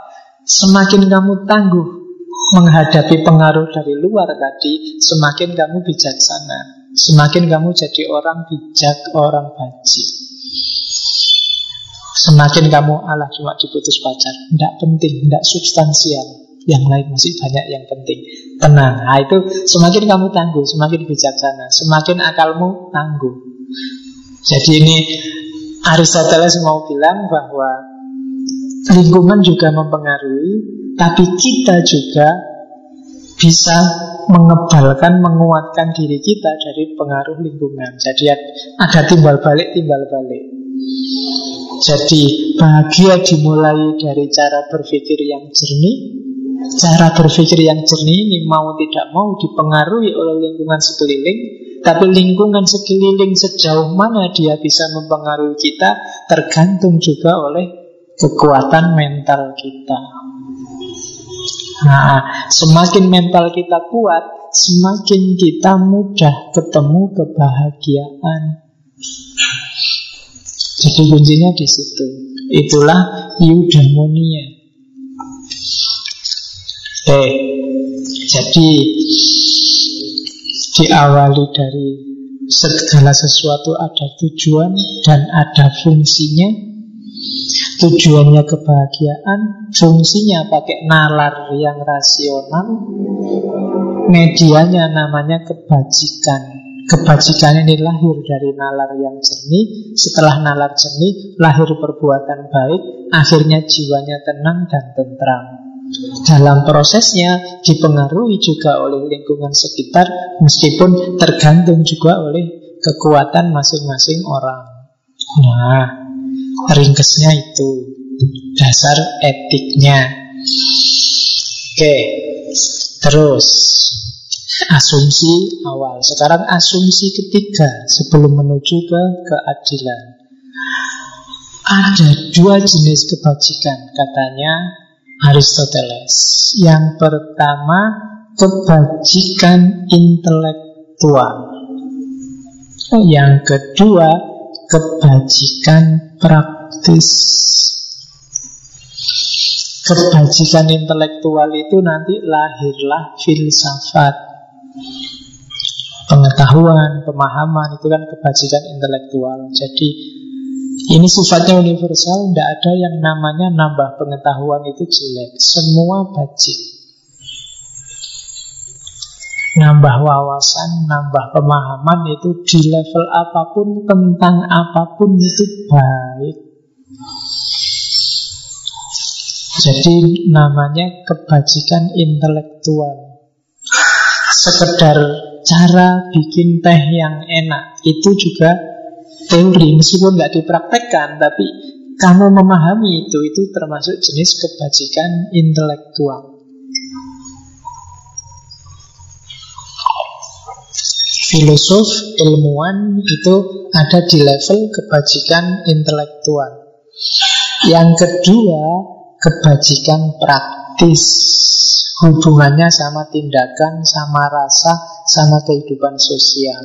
Semakin kamu tangguh menghadapi pengaruh dari luar tadi, semakin kamu bijaksana. Semakin kamu jadi orang bijak, orang baji. Semakin kamu Allah cuma diputus pacar. Tidak penting, tidak substansial. Yang lain masih banyak yang penting. Tenang. Nah, itu semakin kamu tangguh, semakin bijaksana. Semakin akalmu tangguh. Jadi ini Aristoteles mau bilang bahwa lingkungan juga mempengaruhi, tapi kita juga bisa mengebalkan, menguatkan diri kita dari pengaruh lingkungan. Jadi ada timbal balik, timbal balik. Jadi bahagia dimulai dari cara berpikir yang jernih. Cara berpikir yang jernih ini mau tidak mau dipengaruhi oleh lingkungan sekeliling. Tapi lingkungan sekeliling sejauh mana dia bisa mempengaruhi kita tergantung juga oleh kekuatan mental kita. Nah, semakin mental kita kuat, semakin kita mudah ketemu kebahagiaan. Jadi kuncinya di situ. Itulah eudaimonia. Eh, jadi diawali dari segala sesuatu ada tujuan dan ada fungsinya Tujuannya kebahagiaan, fungsinya pakai nalar yang rasional, medianya namanya kebajikan. Kebajikan ini lahir dari nalar yang jernih, setelah nalar jernih lahir perbuatan baik, akhirnya jiwanya tenang dan tentram. Dalam prosesnya dipengaruhi juga oleh lingkungan sekitar, meskipun tergantung juga oleh kekuatan masing-masing orang. Nah, Ringkesnya itu Dasar etiknya Oke Terus Asumsi awal Sekarang asumsi ketiga Sebelum menuju ke keadilan Ada dua jenis kebajikan Katanya Aristoteles Yang pertama Kebajikan intelektual Yang kedua kebajikan praktis. Kebajikan intelektual itu nanti lahirlah filsafat. Pengetahuan, pemahaman itu kan kebajikan intelektual. Jadi ini sifatnya universal, tidak ada yang namanya nambah pengetahuan itu jelek. Semua bajik nambah wawasan, nambah pemahaman itu di level apa pun tentang apa pun itu baik. Jadi namanya kebajikan intelektual. Sekedar cara bikin teh yang enak itu juga teori meskipun nggak dipraktekkan tapi kamu memahami itu itu termasuk jenis kebajikan intelektual. filosof, ilmuwan itu ada di level kebajikan intelektual. Yang kedua, kebajikan praktis. Hubungannya sama tindakan, sama rasa, sama kehidupan sosial.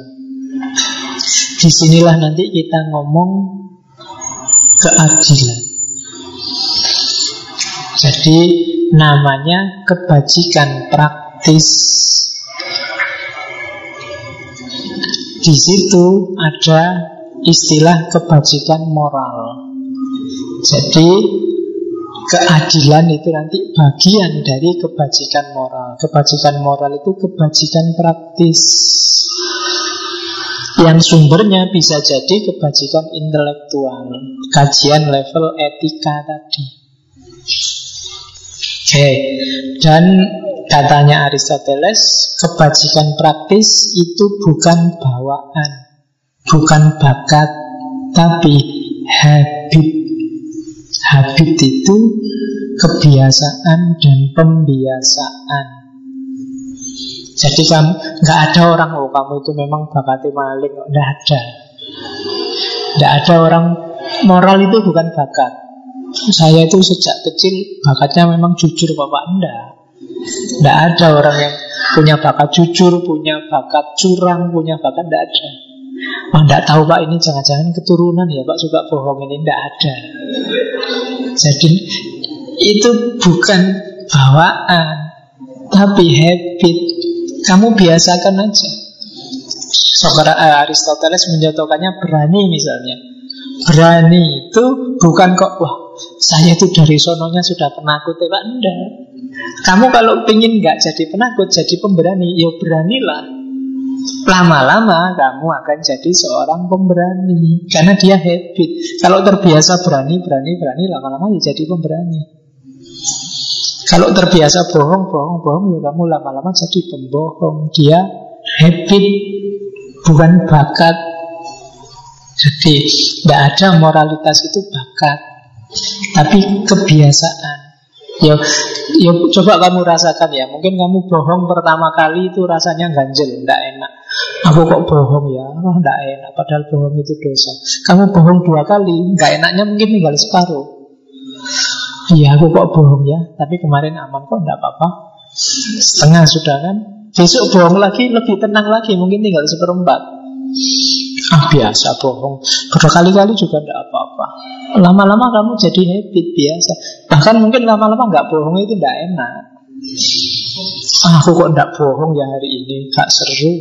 Di sinilah nanti kita ngomong keadilan. Jadi namanya kebajikan praktis Di situ ada istilah kebajikan moral. Jadi keadilan itu nanti bagian dari kebajikan moral. Kebajikan moral itu kebajikan praktis. Yang sumbernya bisa jadi kebajikan intelektual. Kajian level etika tadi. Oke, dan Katanya Aristoteles, kebajikan praktis itu bukan bawaan, bukan bakat, tapi habit. Habit itu kebiasaan dan pembiasaan. Jadi kamu nggak ada orang oh kamu itu memang bakatnya maling, nggak ada. Nggak ada orang moral itu bukan bakat. Saya itu sejak kecil bakatnya memang jujur bapak enggak. Tidak ada orang yang punya bakat jujur, punya bakat curang, punya bakat tidak ada. Oh, tidak tahu Pak ini jangan-jangan keturunan ya Pak. Suka bohong ini tidak ada. Jadi itu bukan bawaan, Tapi habit. Kamu biasakan aja. Sokra, uh, Aristoteles menjatuhkannya berani misalnya. Berani itu bukan kok Wah saya itu dari sononya sudah penakut. Ya Pak Enggak. Kamu kalau ingin nggak jadi penakut Jadi pemberani Ya beranilah Lama-lama kamu akan jadi seorang pemberani Karena dia habit. Kalau terbiasa berani, berani, berani Lama-lama ya jadi pemberani. Kalau terbiasa bohong, bohong, bohong Ya kamu lama-lama jadi pembohong. Dia habit Bukan bakat. Jadi tidak ada moralitas itu bakat Tapi kebiasaan Ya, ya coba kamu rasakan ya. Mungkin kamu bohong pertama kali itu rasanya ganjel, tidak enak. Aku kok bohong ya, oh tidak enak. Padahal bohong itu dosa. Kamu bohong dua kali, nggak enaknya mungkin tinggal separuh. Iya, aku kok bohong ya. Tapi kemarin aman kok, tidak apa-apa. Setengah sudah kan. Besok bohong lagi, lebih tenang lagi. Mungkin tinggal seperempat. Ah biasa bohong. Berkali-kali juga tidak apa-apa. Lama-lama kamu jadi habit biasa. Bahkan mungkin lama-lama nggak bohong itu tidak enak. Ah, Aku kok tidak bohong ya hari ini? Gak seru.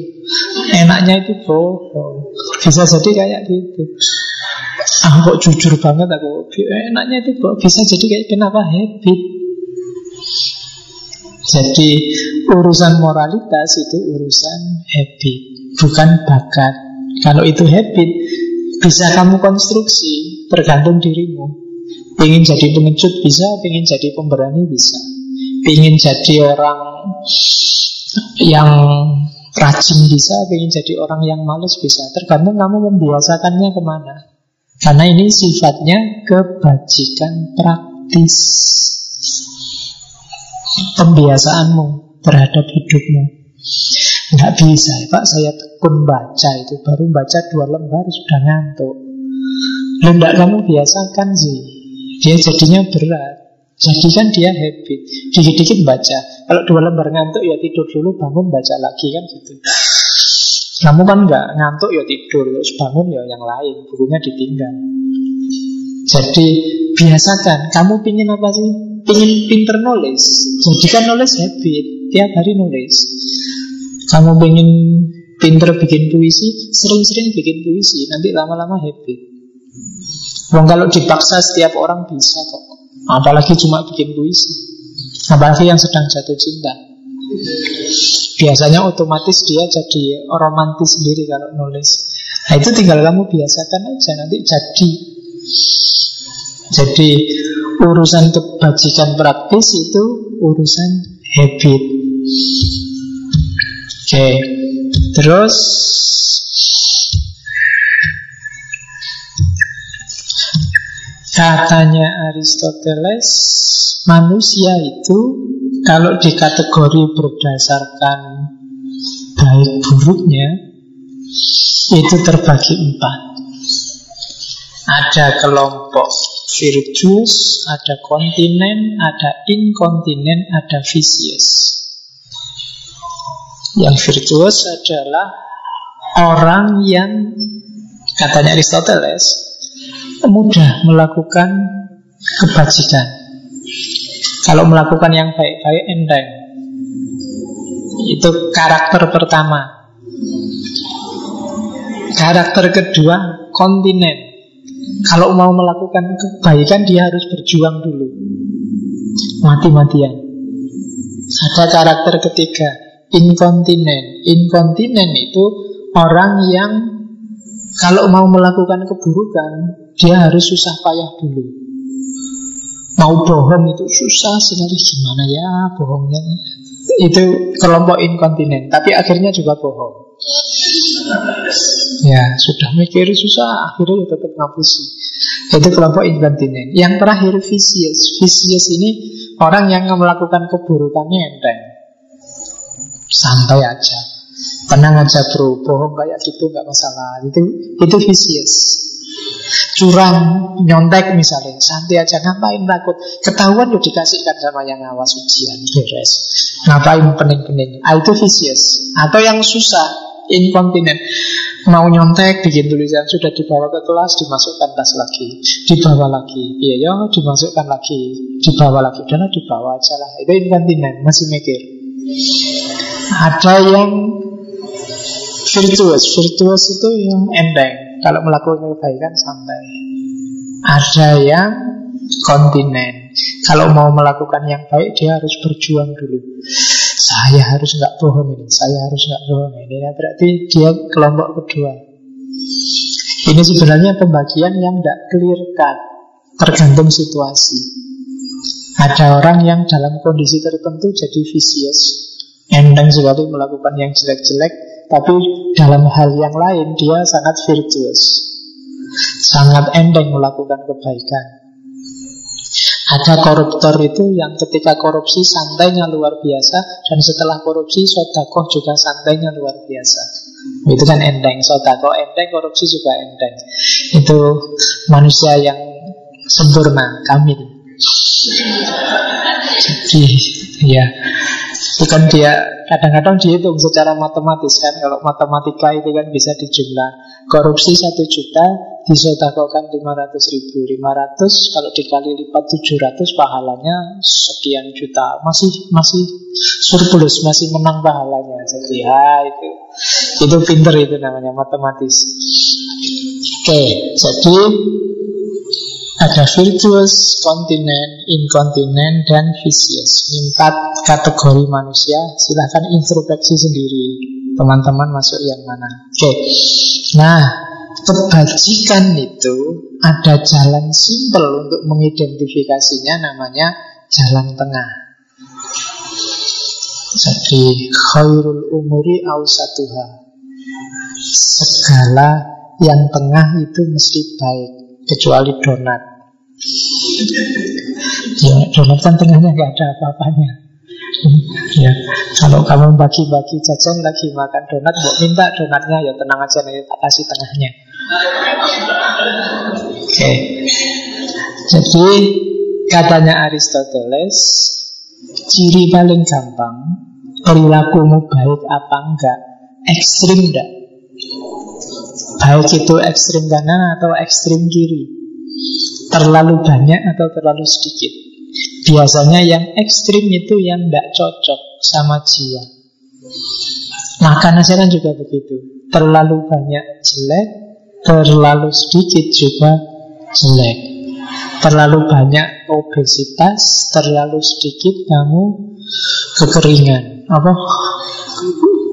Enaknya itu bohong. Bisa jadi kayak gitu. Ah kok jujur banget aku. Enaknya itu bohong. Bisa jadi kayak kenapa? Habit. Jadi urusan moralitas itu urusan habit Bukan bakat kalau itu habit, bisa kamu konstruksi, tergantung dirimu. Ingin jadi pengecut bisa, ingin jadi pemberani bisa. Ingin jadi orang yang rajin bisa, ingin jadi orang yang males bisa. Tergantung kamu membiasakannya ke mana. Karena ini sifatnya kebajikan praktis. Pembiasaanmu terhadap hidupmu. Nggak bisa. Pak, saya tekun baca itu. Baru baca dua lembar sudah ngantuk. Enggak kamu biasakan sih. Dia jadinya berat. Jadikan dia habit. Dikit-dikit baca. Kalau dua lembar ngantuk ya tidur dulu Bangun baca lagi kan gitu. Kamu kan nggak ngantuk ya tidur. Terus bangun ya yang lain. Bukunya ditinggal. Jadi biasakan. Kamu pingin apa sih? Pingin pinter nulis. Jadikan nulis habit. Tiap hari nulis kamu pengen pinter bikin puisi, sering-sering bikin puisi, nanti lama-lama habit. Wong kalau dipaksa setiap orang bisa kok. Apalagi cuma bikin puisi. Apalagi yang sedang jatuh cinta. Biasanya otomatis dia jadi romantis sendiri kalau nulis. Nah itu tinggal kamu biasakan aja nanti jadi. Jadi urusan kebajikan praktis itu urusan habit. Oke, terus katanya Aristoteles, manusia itu kalau dikategori berdasarkan baik buruknya itu terbagi empat. Ada kelompok virtuous, ada kontinen, ada inkontinen, ada vicious. Yang virtuos adalah orang yang katanya Aristoteles mudah melakukan kebajikan. Kalau melakukan yang baik-baik enteng. Itu karakter pertama. Karakter kedua kontinen. Kalau mau melakukan kebaikan dia harus berjuang dulu. Mati-matian. Ada karakter ketiga inkontinen. Inkontinen itu orang yang kalau mau melakukan keburukan, dia harus susah payah dulu. Mau bohong itu susah sekali gimana ya bohongnya. Itu kelompok inkontinen, tapi akhirnya juga bohong. Ya, sudah mikir susah, akhirnya ya tetap ngapusi. Itu kelompok inkontinen. Yang terakhir vicious. Vicious ini orang yang melakukan keburukannya enteng santai aja. Tenang aja bro. Bohong kayak gitu nggak masalah. Itu itu vicious. Curang nyontek misalnya. Santai aja. Ngapain takut? Ketahuan lo dikasihkan sama yang ngawas ujian beres. Ngapain pening-pening? Ah, itu vicious. Atau yang susah inkontinen mau nyontek bikin tulisan sudah dibawa ke kelas dimasukkan tas lagi. Dibawa lagi. Iya ya dimasukkan lagi. Dibawa lagi. Udahlah dibawa aja lah. Itu inkontinen masih mikir Ada yang virtuous. Virtuous itu yang ending. Kalau melakukan kebaikan santai. Ada yang kontinen. Kalau mau melakukan yang baik dia harus berjuang dulu. Saya harus nggak bohong ini, saya harus nggak bohong ini. Nah, berarti dia kelompok kedua. Ini sebenarnya pembagian yang tidak clear cut, tergantung situasi. Ada orang yang dalam kondisi tertentu jadi vicious, endang sekali melakukan yang jelek-jelek, tapi dalam hal yang lain dia sangat virtuous, sangat endang melakukan kebaikan. Ada koruptor itu yang ketika korupsi santainya luar biasa Dan setelah korupsi sodakoh juga santainya luar biasa. Itu kan endeng Sodakoh endeng, korupsi juga endeng Itu manusia yang sempurna, kamil Jadi ya Bukan dia kadang-kadang dihitung secara matematis kan. Kalau matematika itu kan bisa dijumlah. Korupsi satu juta disodakokan 500 ribu. 500 kalau dikali lipat 700 pahalanya sekian juta. Masih masih surplus, masih menang pahalanya. Jadi ya itu Itu pinter itu namanya matematis. Oke, jadi ada virtuous, continent, incontinent, dan vicious. Empat kategori manusia. Silahkan introspeksi sendiri. Teman-teman masuk yang mana? Oke. Nah, kebajikan itu ada jalan simpel untuk mengidentifikasinya namanya jalan tengah. Jadi khairul umuri ausatuha. Segala yang tengah itu mesti baik kecuali donat. Ya, donat kan tengahnya nggak ada apa-apanya. Ya, kalau kamu bagi-bagi jajan lagi makan donat, mau minta donatnya ya tenang aja nih tak kasih tengahnya. Oke. Okay. Jadi katanya Aristoteles, ciri paling gampang perilakumu baik apa enggak, ekstrim enggak. Baik itu ekstrim kanan atau ekstrim kiri Terlalu banyak atau terlalu sedikit. Biasanya yang ekstrim itu yang tidak cocok sama jiwa. Makan aja kan juga begitu. Terlalu banyak jelek Terlalu sedikit juga jelek. Terlalu banyak obesitas Terlalu sedikit kamu kekeringan. Apa?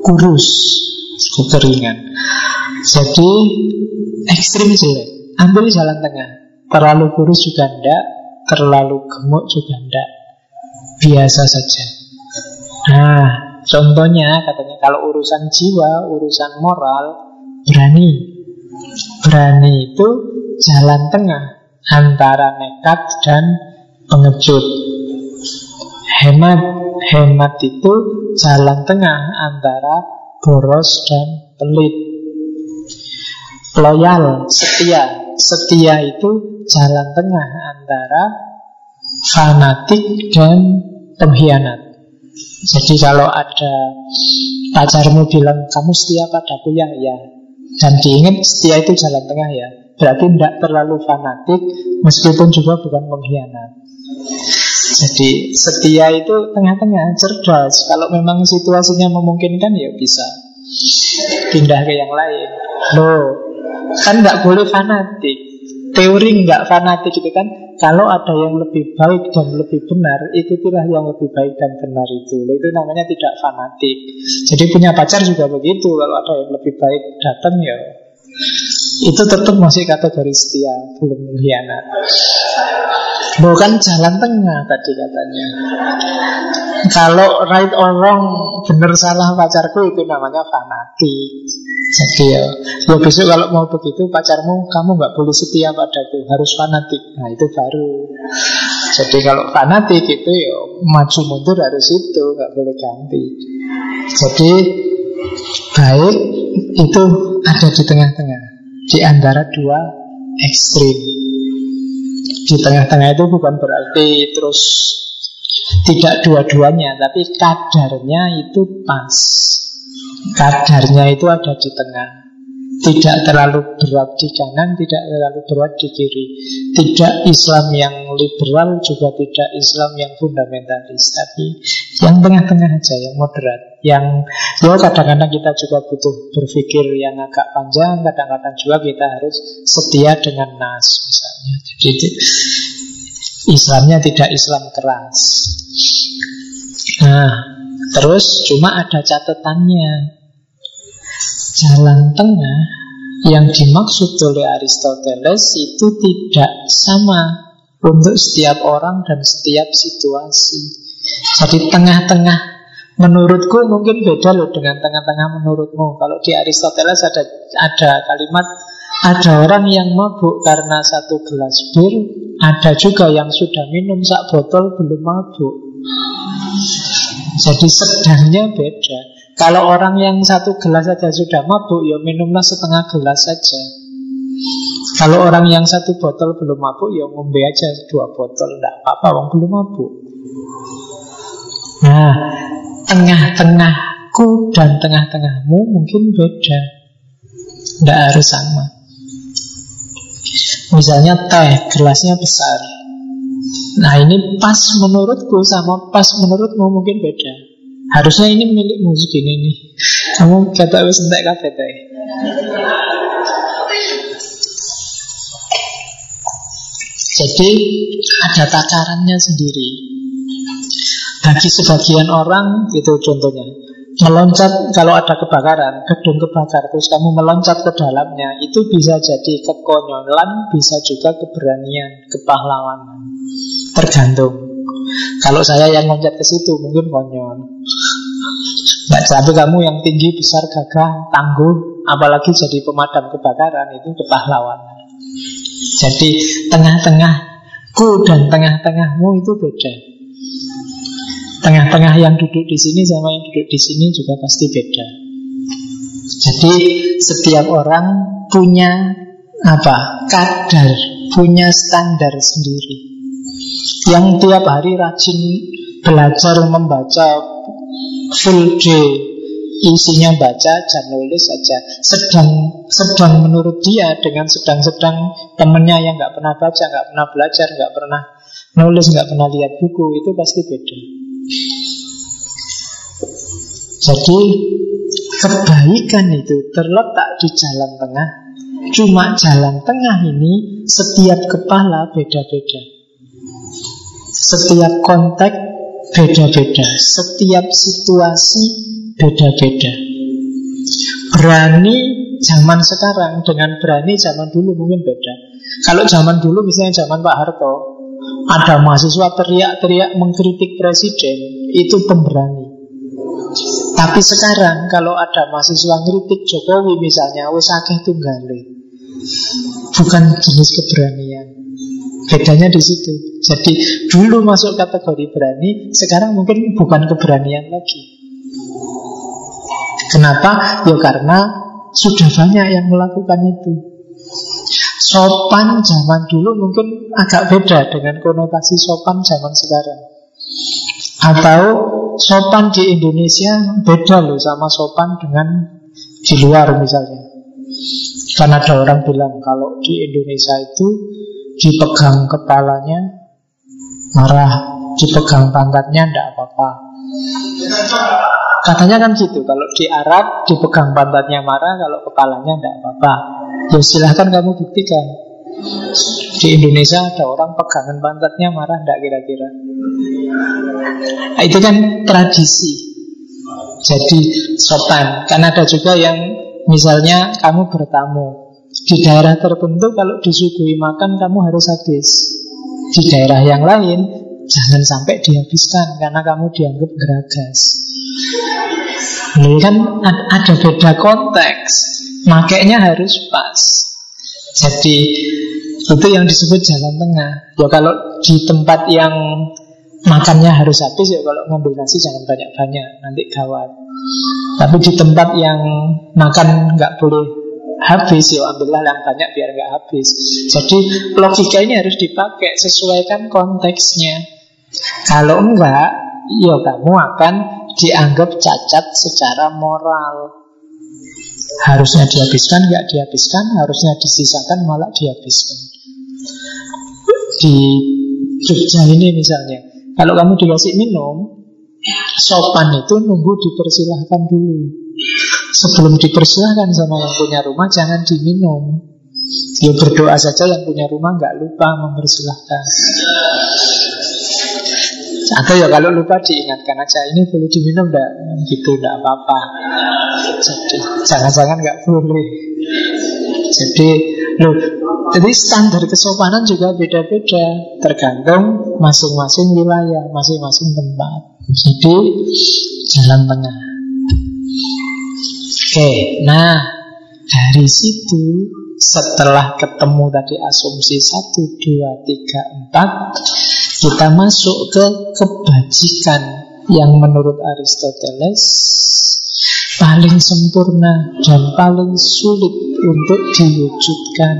Kurus Kekeringan. Jadi ekstrim jelek. Ambil jalan tengah Terlalu kurus juga enggak Terlalu gemuk juga enggak Biasa saja. Nah contohnya katanya Kalau urusan jiwa, urusan moral Berani. Berani itu jalan tengah Antara nekat dan pengecut. Hemat Hemat itu jalan tengah Antara boros dan pelit. Loyal, setia Setia itu jalan tengah antara fanatik dan pengkhianat. Jadi kalau ada pacarmu bilang kamu setia padaku ya ya Dan diingat setia itu jalan tengah ya Berarti tidak terlalu fanatik Meskipun juga bukan pengkhianat. Jadi setia itu tengah-tengah cerdas. Kalau memang situasinya memungkinkan ya bisa. Pindah ke yang lain. Loh Kan nggak boleh fanatik. Teori nggak fanatik itu kan? Kalau ada yang lebih baik dan lebih benar Ikutilah yang lebih baik dan benar itu. Itu namanya tidak fanatik. Jadi punya pacar juga begitu. Kalau ada yang lebih baik datang ya Itu tetap masih kategori setia Belum mengkhianat Bukan jalan tengah tadi katanya. Kalau right or wrong Benar salah pacarku itu namanya fanatik. Jadi ya, ya besok kalau mau begitu Pacarmu kamu nggak boleh setia padaku Harus fanatik. Nah itu baru. Jadi kalau fanatik itu ya Maju mundur harus itu nggak boleh ganti. Jadi Baik itu ada di tengah-tengah Di antara dua ekstrim di tengah-tengah itu bukan berarti terus tidak dua-duanya, tapi kadarnya itu pas. Kadarnya itu ada di tengah. Tidak terlalu berat di kanan, tidak terlalu berat di kiri. Tidak Islam yang liberal, juga tidak Islam yang fundamentalis. Tapi yang tengah-tengah aja, yang moderat. Yang ya kadang-kadang kita juga butuh berpikir yang agak panjang, kadang-kadang juga kita harus setia dengan nas misalnya. Jadi Islamnya tidak Islam keras. Nah, terus cuma ada catatannya. Jalan tengah yang dimaksud oleh Aristoteles itu tidak sama untuk setiap orang dan setiap situasi. Jadi tengah-tengah menurutku mungkin beda loh dengan tengah-tengah menurutmu. Kalau di Aristoteles ada ada kalimat ada orang yang mabuk karena satu gelas bir, ada juga yang sudah minum sak botol belum mabuk. Jadi sedangnya beda. Kalau orang yang satu gelas saja sudah mabuk, ya minumlah setengah gelas saja. Kalau orang yang satu botol belum mabuk, ya ngombe aja dua botol. Tidak apa-apa, orang belum mabuk. Nah, tengah-tengahku dan tengah-tengahmu mungkin beda. Tidak harus sama. Misalnya teh, gelasnya besar. Nah ini pas menurutku sama pas menurutmu mungkin beda. Harusnya ini milikmu segini nih. Kamu kata wis entek kabeh teh. Jadi ada takarannya sendiri. Bagi sebagian orang itu contohnya meloncat kalau ada kebakaran, gedung kebakar terus kamu meloncat ke dalamnya itu bisa jadi kekonyolan, bisa juga keberanian, kepahlawanan. Tergantung. Kalau saya yang loncat ke situ mungkin konyol. Nggak tapi kamu yang tinggi, besar, gagah, tangguh, apalagi jadi pemadam kebakaran itu kepahlawanan. Jadi tengah-tengahku dan tengah-tengahmu itu beda. Tengah-tengah yang duduk di sini sama yang duduk di sini juga pasti beda. Jadi setiap orang punya apa? Kadar, punya standar sendiri yang tiap hari rajin belajar membaca full day. Isinya baca dan nulis saja. Sedang sedang menurut dia dengan sedang-sedang temennya yang nggak pernah baca nggak pernah belajar nggak pernah nulis nggak pernah lihat buku itu pasti beda. Jadi kebaikan itu terletak di jalan tengah. Cuma jalan tengah ini setiap kepala beda-beda setiap konteks beda-beda, setiap situasi beda-beda. Berani zaman sekarang dengan berani zaman dulu mungkin beda. Kalau zaman dulu misalnya zaman Pak Harto, ada mahasiswa teriak-teriak mengkritik presiden, itu pemberani. Tapi sekarang kalau ada mahasiswa ngeritik Jokowi misalnya, wis akeh tunggale. Bukan jenis keberanian. Bedanya di situ. Jadi dulu masuk kategori berani, sekarang mungkin bukan keberanian lagi. Kenapa? Ya karena sudah banyak yang melakukan itu. Sopan zaman dulu mungkin agak beda dengan konotasi sopan zaman sekarang. Atau sopan di Indonesia beda loh sama sopan dengan di luar misalnya. Karena ada orang bilang kalau di Indonesia itu dipegang kepalanya marah, dipegang pantatnya tidak apa-apa. Katanya kan gitu, kalau di Arab dipegang pantatnya marah, kalau kepalanya tidak apa-apa. Ya silahkan kamu buktikan. Di Indonesia ada orang pegangan pantatnya marah tidak kira-kira? Itu kan tradisi. Jadi sopan. Karena ada juga yang misalnya kamu bertamu, di daerah tertentu kalau disuguhi makan kamu harus habis. Di daerah yang lain jangan sampai dihabiskan karena kamu dianggap geragas. Ini kan ada beda konteks, makanya harus pas. Jadi itu yang disebut jalan tengah. Ya kalau di tempat yang makannya harus habis ya kalau ngambil nasi jangan banyak-banyak nanti gawat. Tapi di tempat yang makan nggak boleh habis ya ambillah yang banyak biar nggak habis. Jadi logika ini harus dipakai sesuaikan konteksnya. Kalau enggak ya kamu akan dianggap cacat secara moral. Harusnya dihabiskan, nggak dihabiskan, harusnya disisakan, malah dihabiskan. Di Jogja ini misalnya, kalau kamu dikasih minum, sopan itu nunggu dipersilahkan dulu. Sebelum dipersilahkan sama yang punya rumah, jangan diminum. Ya berdoa saja yang punya rumah nggak lupa mempersilahkan. Atau ya kalau lupa diingatkan aja Ini boleh diminum enggak? Gitu enggak apa-apa Jadi jangan-jangan enggak boleh Jadi loh, Jadi standar kesopanan juga beda-beda Tergantung masing-masing wilayah Masing-masing tempat Jadi jalan tengah Oke, nah dari situ setelah ketemu tadi asumsi 1, 2, 3, 4 kita masuk ke kebajikan yang menurut Aristoteles paling sempurna dan paling sulit untuk diwujudkan.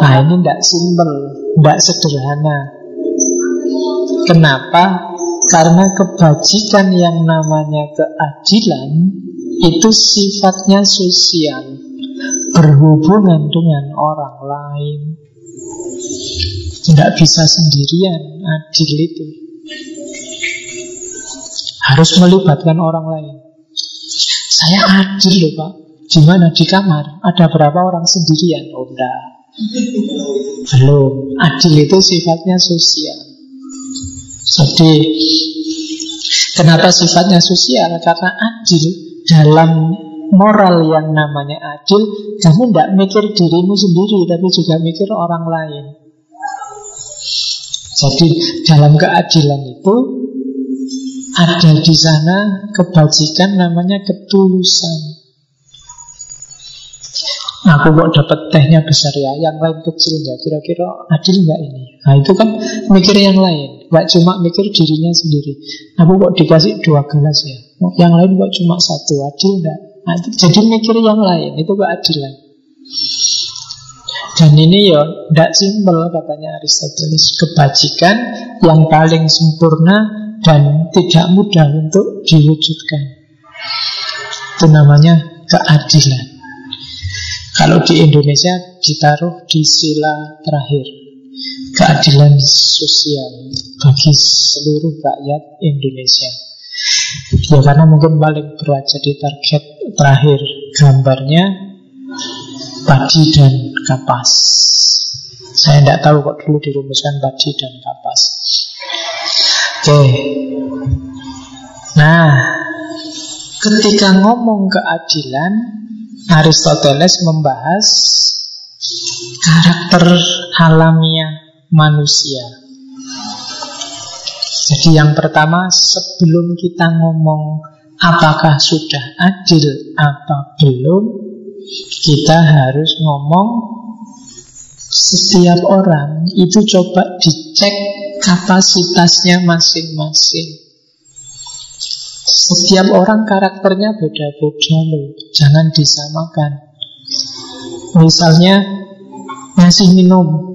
Nah ini tidak simpel, tidak sederhana. Kenapa? Karena kebajikan yang namanya keadilan itu sifatnya sosial, berhubungan dengan orang lain. Tidak bisa sendirian adil itu Harus melibatkan orang lain Saya adil loh Pak Gimana di kamar? Ada berapa orang sendirian? Oh enggak Belum Adil itu sifatnya sosial Jadi Kenapa sifatnya sosial? Karena adil dalam moral yang namanya adil Kamu tidak mikir dirimu sendiri Tapi juga mikir orang lain jadi dalam keadilan itu ada di sana kebajikan namanya ketulusan. Aku kok dapat tehnya besar ya, yang lain kecil ya. Kira-kira adil nggak ini? Nah itu kan mikir yang lain, nggak cuma mikir dirinya sendiri. Aku kok dikasih dua gelas ya, yang lain kok cuma satu, adil nggak? Nah, jadi mikir yang lain, itu keadilan. Dan ini ya tidak simpel katanya Aristoteles. Kebajikan yang paling sempurna dan tidak mudah untuk diwujudkan. Itu namanya keadilan. Kalau di Indonesia ditaruh di sila terakhir Keadilan sosial bagi seluruh rakyat Indonesia Ya karena mungkin paling berat jadi target terakhir gambarnya padi dan kapas. Saya tidak tahu kok dulu dirumuskan padi dan kapas. Oke. Nah, ketika ngomong keadilan, Aristoteles membahas karakter alamiah manusia. Jadi yang pertama sebelum kita ngomong apakah sudah adil apa belum, kita harus ngomong setiap orang itu coba dicek kapasitasnya masing-masing. Setiap orang karakternya beda-beda loh, jangan disamakan. Misalnya ngasih minum,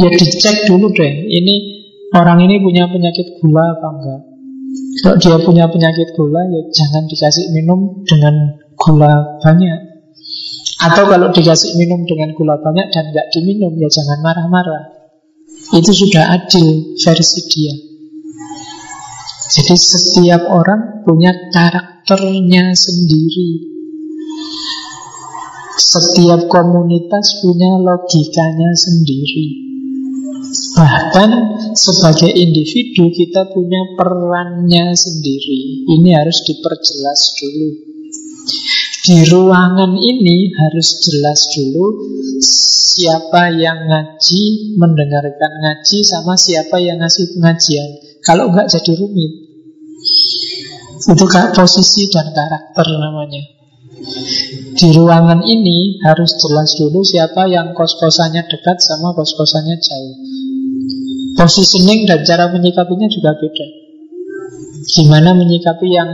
ya dicek dulu deh. Ini orang ini punya penyakit gula apa enggak? Kalau dia punya penyakit gula, ya jangan dikasih minum dengan gula banyak. Atau kalau dikasih minum dengan gula banyak dan nggak diminum, ya jangan marah-marah. Itu sudah adil versi dia. Jadi setiap orang punya karakternya sendiri. Setiap komunitas punya logikanya sendiri. Bahkan sebagai individu kita punya perannya sendiri. Ini harus diperjelas dulu. Di ruangan ini harus jelas dulu siapa yang ngaji, mendengarkan ngaji, sama siapa yang ngasih pengajian. Kalau enggak jadi rumit. Itu kak posisi dan karakter namanya. Di ruangan ini harus jelas dulu siapa yang kos-kosannya dekat sama kos-kosannya jauh. Positioning dan cara menyikapinya juga beda. Gimana menyikapi yang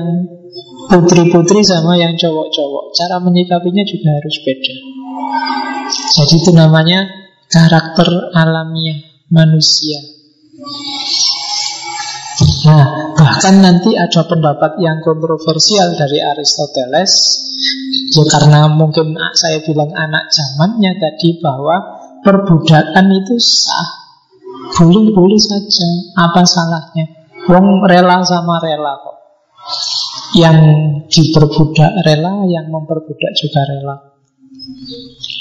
putri-putri sama yang cowok-cowok. Cara menyikapinya juga harus beda. Jadi itu namanya karakter alamiah manusia. Nah, Bahkan nanti ada pendapat yang kontroversial dari Aristoteles. Ya karena mungkin saya bilang anak zamannya tadi bahwa perbudakan itu sah. Boleh-boleh saja. Apa salahnya? Wong rela sama rela kok. Yang diperbudak rela Yang memperbudak juga rela.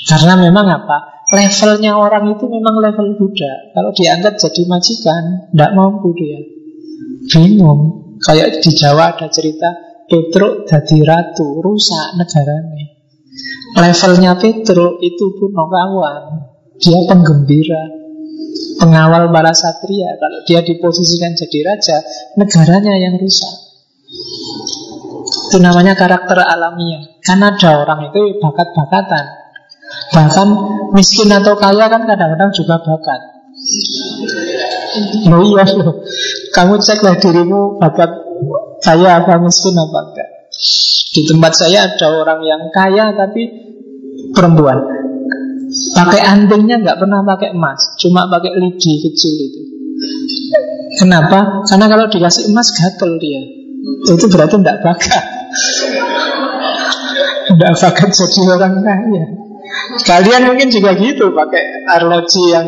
Karena memang apa? Levelnya orang itu memang level budak. Kalau diangkat jadi majikan Tidak mampu dia Bingung. Kayak di Jawa ada cerita Petruk jadi ratu Rusak negaranya Levelnya Petruk itu pun kawan Dia penggembira. Pengawal para satria Kalau dia diposisikan jadi raja Negaranya yang rusak. Itu namanya karakter alamiah. Kan ada orang itu bakat-bakatan. Bahkan miskin atau kaya kan kadang-kadang juga bakat. Iya. Kamu ceklah dirimu bakat kaya apa miskin apa enggak. Di tempat saya ada orang yang kaya tapi perempuan. Pakai antingnya nggak pernah pakai emas, cuma pakai lidi kecil itu. Kenapa? Karena kalau dikasih emas gatel dia. Itu berarti tidak bakat. Tidak bakat jadi orang kaya. Kalian mungkin juga gitu pakai arloji yang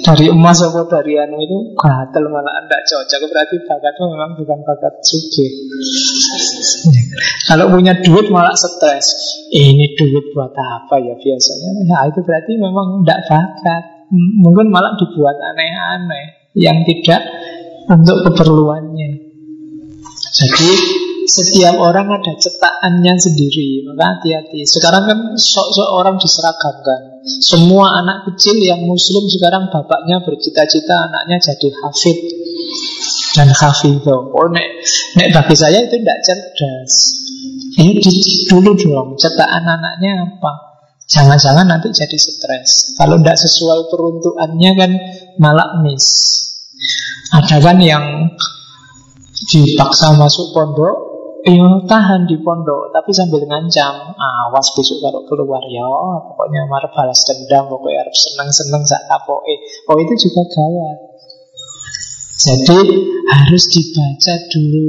dari emas atau dari anu itu gatel malah anda cocok. Berarti bakatmu memang bukan bakat suci kalau punya duit malah stres. Ini duit buat apa ya biasanya? Ya itu berarti memang tidak bakat. Mungkin malah dibuat aneh-aneh. Yang tidak untuk keperluannya. Jadi setiap orang ada cetakannya sendiri. Maka hati-hati. Sekarang kan sok-sok orang diseragamkan Semua anak kecil yang muslim Sekarang bapaknya bercita-cita Anaknya jadi hafid. Dan hafidho Oh nek, nek bagi saya itu tidak cerdas. Ini dulu dong Cetakan anaknya apa? Jangan-jangan nanti jadi stres. Kalau tidak sesuai peruntukannya kan Malah miss. Ada kan yang dipaksa masuk pondok Iya tahan di pondok Tapi sambil ngancam Awas besok kalau keluar. Ya Pokoknya marah balas dendam Pokoknya harus seneng-seneng saat tapoe Oh itu juga gawat. Jadi harus dibaca dulu.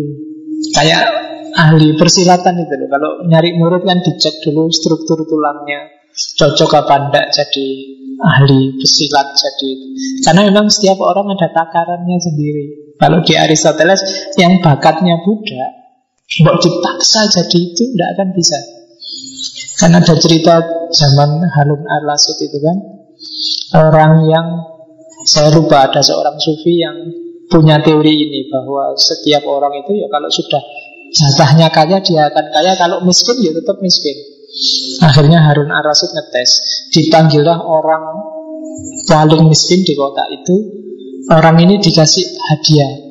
Kayak ahli persilatan itu loh Kalau nyari murid kan dicek dulu struktur tulangnya. Cocok apa enggak jadi ahli pesilat jadi Karena memang setiap orang ada takarannya sendiri. Kalau di Aristoteles yang bakatnya Buddha Mbok dipaksa jadi itu tidak akan bisa. Kan ada cerita zaman Harun al-Rasyid itu kan Orang yang Saya lupa ada seorang sufi yang Punya teori ini bahwa Setiap orang itu ya kalau sudah Jatahnya kaya dia akan kaya. Kalau miskin ya tetap miskin. Akhirnya Harun al-Rasyid ngetes Dipanggillah orang Paling miskin di kota itu. Orang ini dikasih hadiah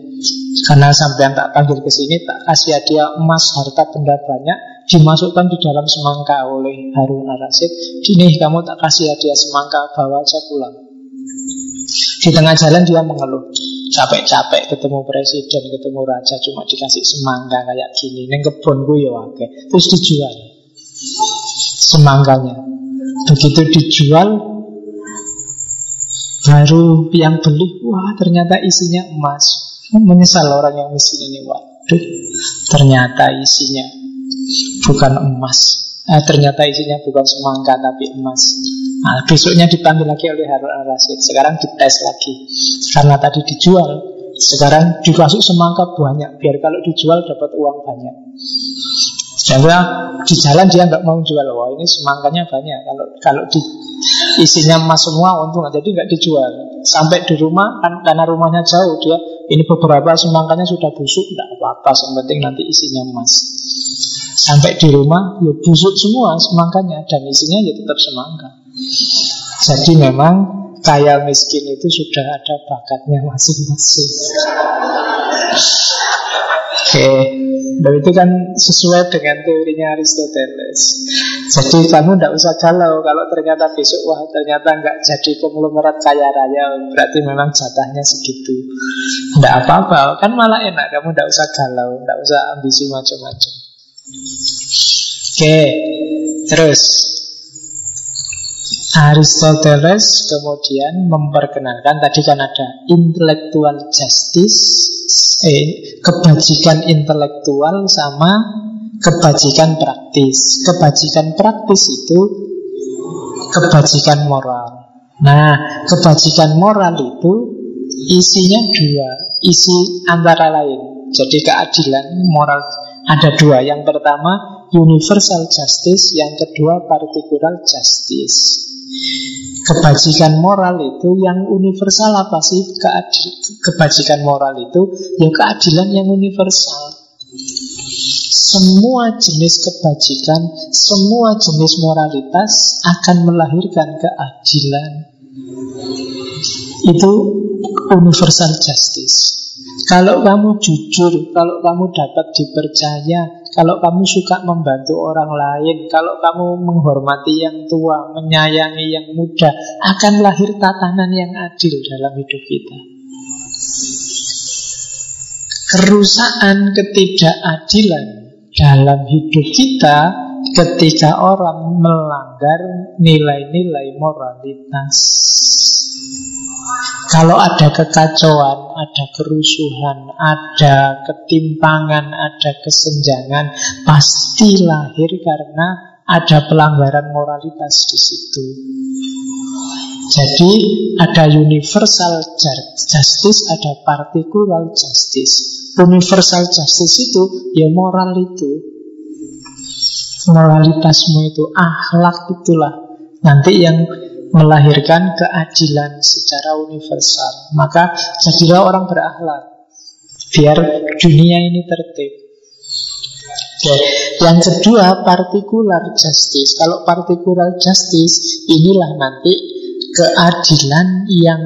karena sampai yang tak panggil ke sini tak kasih hadiah emas harta benda banyak dimasukkan di dalam semangka oleh Harun Arasid. Gini kamu tak kasih hadiah semangka bawa aja pulang. Di tengah jalan dia mengeluh capek-capek ketemu presiden, ketemu raja cuma dikasih semangka kayak gini. Neng kebun gue ya oke. Terus dijual semangganya. Begitu dijual baru yang beli wah ternyata isinya emas Menyesal orang yang miskin ini Waduh Ternyata isinya Bukan emas. Eh, Ternyata isinya bukan semangka tapi emas. Nah besoknya dipanggil lagi oleh Harun al-Rasyid Sekarang dites lagi. Karena tadi dijual Sekarang dikasih semangka banyak. Biar kalau dijual dapat uang banyak. Sehingga di jalan dia nggak mau jual. Wah ini semangkanya banyak. Kalau kalau di isinya emas semua untung Jadi nggak dijual Sampai di rumah kan karena rumahnya jauh dia ini beberapa semangkanya sudah busuk, tidak apa-apa, yang penting nanti isinya emas. Sampai di rumah, ya busuk semua semangkanya, dan isinya ya tetap semangka. Jadi memang kaya miskin itu sudah ada bakatnya masing-masing. Oke, dan itu kan sesuai dengan teorinya Aristoteles. Jadi kamu tidak usah galau kalau ternyata besok wah ternyata nggak jadi konglomerat kaya raya, berarti memang jatahnya segitu. Tidak apa-apa, kan malah enak. Kamu tidak usah galau, tidak usah ambisi macam-macam. Oke, terus Aristoteles kemudian memperkenalkan tadi kan ada intellectual justice, eh, kebajikan intelektual sama kebajikan praktis. Kebajikan praktis itu kebajikan moral. Nah, kebajikan moral itu isinya dua, isi antara lain. Jadi keadilan moral ada dua. Yang pertama universal justice, yang kedua particular justice. Kebajikan moral itu yang universal apa sih? Keadil, kebajikan moral itu ya keadilan yang universal. Semua jenis kebajikan, semua jenis moralitas akan melahirkan keadilan. Itu universal justice. Kalau kamu jujur, kalau kamu dapat dipercaya, kalau kamu suka membantu orang lain, kalau kamu menghormati yang tua, menyayangi yang muda, akan lahir tatanan yang adil dalam hidup kita. Kerusakan ketidakadilan dalam hidup kita ketika orang melanggar nilai-nilai moralitas. Kalau ada kekacauan, ada kerusuhan, ada ketimpangan, ada kesenjangan, pasti lahir karena ada pelanggaran moralitas di situ. Jadi ada universal justice, ada particular justice. Universal justice itu ya moral itu. Moralitasmu itu, akhlak itulah. Nanti yang melahirkan keadilan secara universal. Maka jadilah orang berakhlak biar dunia ini tertib. Oke, yang kedua partikular justice. Kalau partikular justice inilah nanti keadilan yang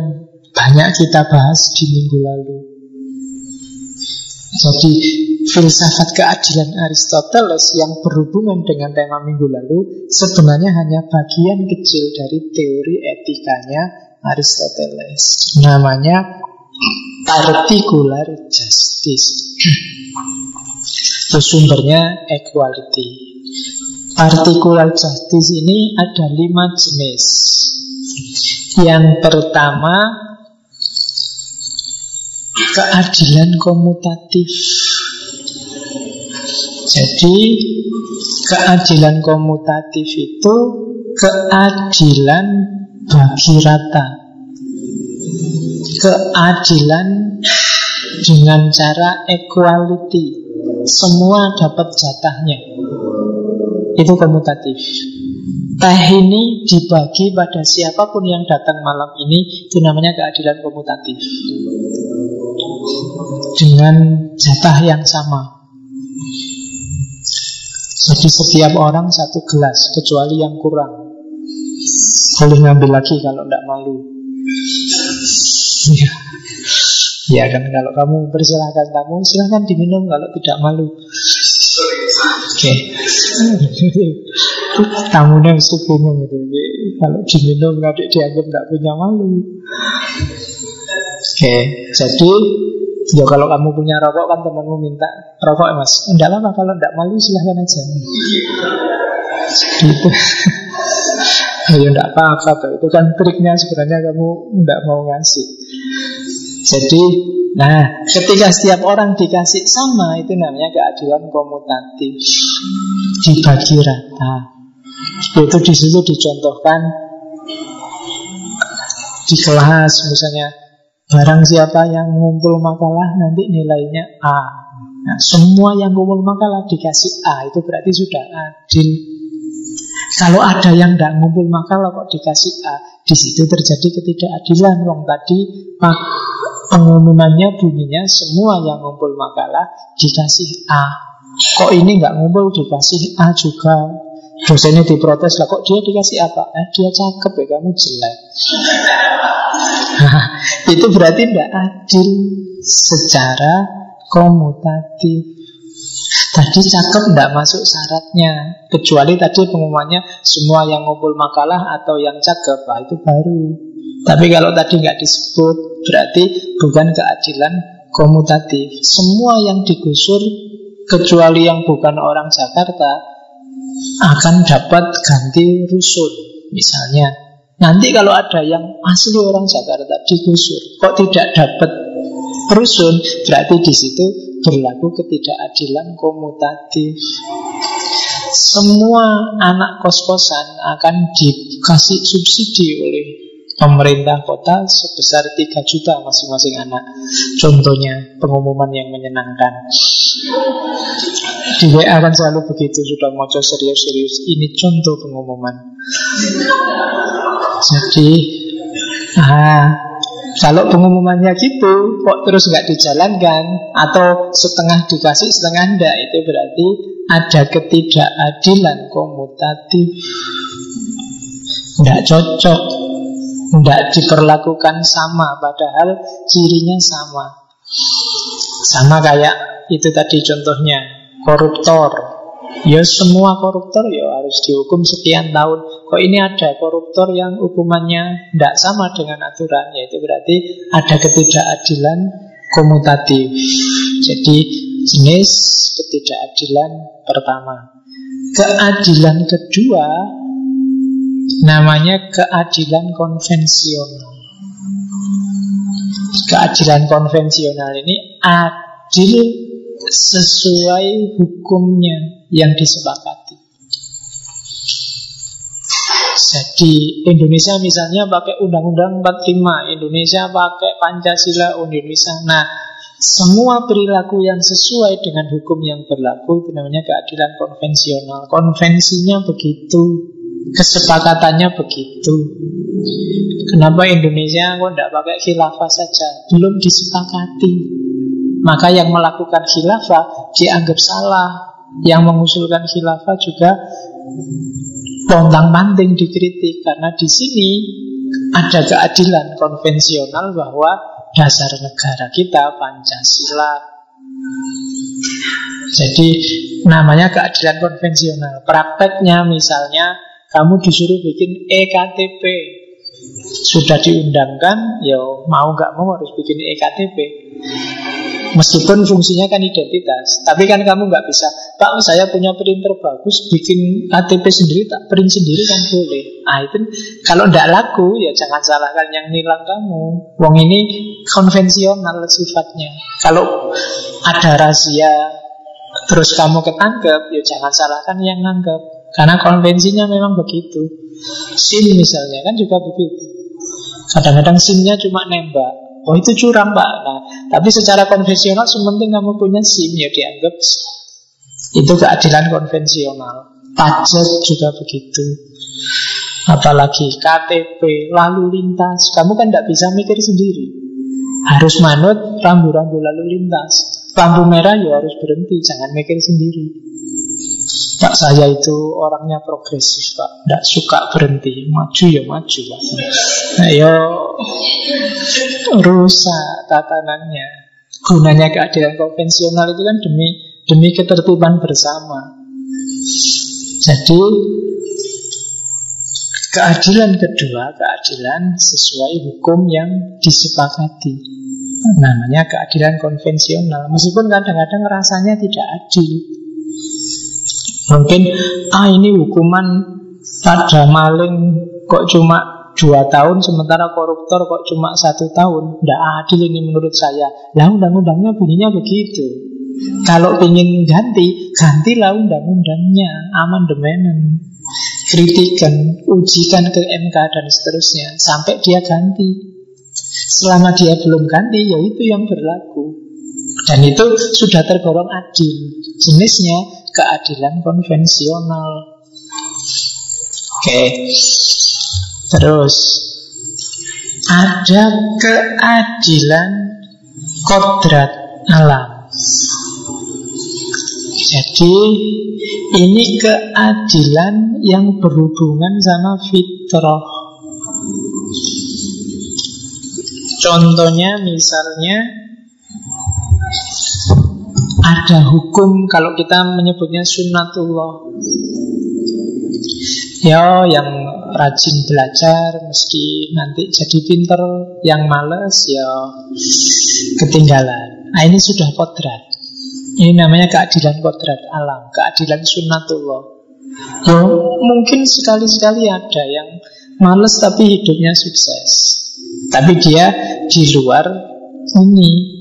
banyak kita bahas di minggu lalu. Jadi filsafat keadilan Aristoteles yang berhubungan dengan tema minggu lalu sebenarnya hanya bagian kecil dari teori etikanya Aristoteles. Namanya particular justice. Sumbernya equality. Particular justice ini ada lima jenis. Yang pertama keadilan komutatif. Jadi keadilan komutatif itu keadilan bagi rata. Keadilan dengan cara equality. Semua dapat jatahnya. Itu komutatif. Teh ini dibagi pada siapa pun yang datang malam ini Itu namanya keadilan komutatif. Dengan jatah yang sama. Jadi setiap orang satu gelas Kecuali yang kurang. Boleh ngambil lagi kalau tidak malu. Ya Ya kan kalau kamu persilahkan kamu Silahkan diminum kalau tidak malu. Oke. okay. Tamunya mesti bingung itu. Kalau diminum nanti dianggap tidak punya malu. Oke. Jadi Ya kalau kamu punya rokok kan temanmu minta rokok mas. Enggak lama kalau enggak malu silahkan aja. Gitu Ya enggak apa-apa Itu kan triknya sebenarnya kamu enggak mau ngasih. Jadi Nah, ketika setiap orang dikasih sama itu namanya keadilan komutatif, dibagi rata. Itu di situ dicontohkan di kelas misalnya Barang siapa yang ngumpul makalah nanti nilainya A. Nah, semua yang ngumpul makalah dikasih A itu berarti sudah adil. Kalau ada yang tidak ngumpul makalah kok dikasih A, di situ terjadi ketidakadilan. Wong tadi pengumumannya bunyinya semua yang ngumpul makalah dikasih A. Kok ini nggak ngumpul dikasih A juga? Dosennya diprotes lah, kok dia dikasih apa? Eh, dia cakep ya, kamu jelek. itu berarti tidak adil secara komutatif. Tadi cakep tidak masuk syaratnya Kecuali tadi pengumumannya Semua yang ngumpul makalah atau yang cakep Nah itu baru Tapi kalau tadi nggak disebut Berarti bukan keadilan komutatif Semua yang digusur Kecuali yang bukan orang Jakarta Akan dapat ganti rusun Misalnya Nanti kalau ada yang asli orang Jakarta digusur, kok tidak dapat rusun, berarti di situ berlaku ketidakadilan komutatif. Semua anak kos-kosan akan dikasih subsidi oleh pemerintah kota sebesar 3 juta masing-masing anak. Contohnya pengumuman yang menyenangkan. Di WA kan selalu begitu sudah mau serius-serius. Ini contoh pengumuman. Jadi, ah, kalau pengumumannya gitu, kok terus nggak dijalankan atau setengah dikasih setengah enggak, itu berarti ada ketidakadilan komutatif. Nggak cocok, nggak diperlakukan sama, padahal cirinya sama. Sama kayak itu tadi contohnya, koruptor Ya semua koruptor ya harus dihukum sekian tahun. Kok ini ada koruptor yang hukumannya tidak sama dengan aturan, yaitu berarti ada ketidakadilan komutatif. Jadi jenis ketidakadilan pertama. Keadilan kedua namanya keadilan konvensional. Keadilan konvensional ini adil sesuai hukumnya yang disepakati. Jadi Indonesia misalnya pakai Undang-Undang 45, Indonesia pakai Pancasila Indonesia. Nah, semua perilaku yang sesuai dengan hukum yang berlaku itu namanya keadilan konvensional. Konvensinya begitu, kesepakatannya begitu. Kenapa Indonesia kok tidak pakai khilafah saja? Belum disepakati. Maka yang melakukan khilafah dianggap salah, yang mengusulkan khilafah juga pontang panting dikritik karena di sini ada keadilan konvensional bahwa dasar negara kita Pancasila. Jadi namanya keadilan konvensional. Prakteknya misalnya kamu disuruh bikin EKTP sudah diundangkan, ya mau nggak mau harus bikin EKTP. Meskipun fungsinya kan identitas Tapi kan kamu nggak bisa Pak saya punya printer bagus Bikin KTP sendiri tak print sendiri kan boleh. Nah itu kalau tidak laku Ya jangan salahkan yang nilang kamu. Wong ini konvensional sifatnya. Kalau ada rahasia Terus kamu ketangkep Ya jangan salahkan yang nangkep Karena konvensinya memang begitu. SIM misalnya kan juga begitu. Kadang-kadang SIM-nya cuma nembak. Oh itu curang pak. Nah, Tapi secara konvensional Sementing kamu punya SIM ya dianggap Itu keadilan konvensional. Pajak juga begitu. Apalagi KTP Lalu lintas. Kamu kan tidak bisa mikir sendiri. Harus manut rambu-rambu lalu lintas. Lampu merah ya harus berhenti Jangan mikir sendiri Pak saya itu orangnya progresif Pak. Tidak suka berhenti. Maju ya maju Pak. Ayo rusak tatanannya. Gunanya keadilan konvensional itu kan demi demi ketertiban bersama. Jadi Keadilan kedua, keadilan sesuai hukum yang disepakati. Namanya keadilan konvensional. Meskipun kadang-kadang rasanya tidak adil Mungkin ah ini hukuman pada maling kok cuma dua tahun sementara koruptor kok cuma satu tahun. Tidak adil ini menurut saya. Lah undang-undangnya bunyinya begitu. Kalau ingin ganti gantilah undang-undangnya. Amandemen kritikan ujikan ke MK dan seterusnya sampai dia ganti. Selama dia belum ganti ya itu yang berlaku. Dan itu sudah tergolong adil. Jenisnya keadilan konvensional. Oke. Terus ada keadilan kodrat alam. Jadi ini keadilan yang berhubungan sama fitrah. Contohnya misalnya ada hukum kalau kita menyebutnya sunnatullah. Ya yang rajin belajar mesti nanti jadi pinter. Yang males ya ketinggalan. Nah ini sudah kodrat. Ini namanya keadilan kodrat alam. Keadilan sunnatullah. Ya mungkin sekali-sekali ada yang Males tapi hidupnya sukses. Tapi dia di luar ini,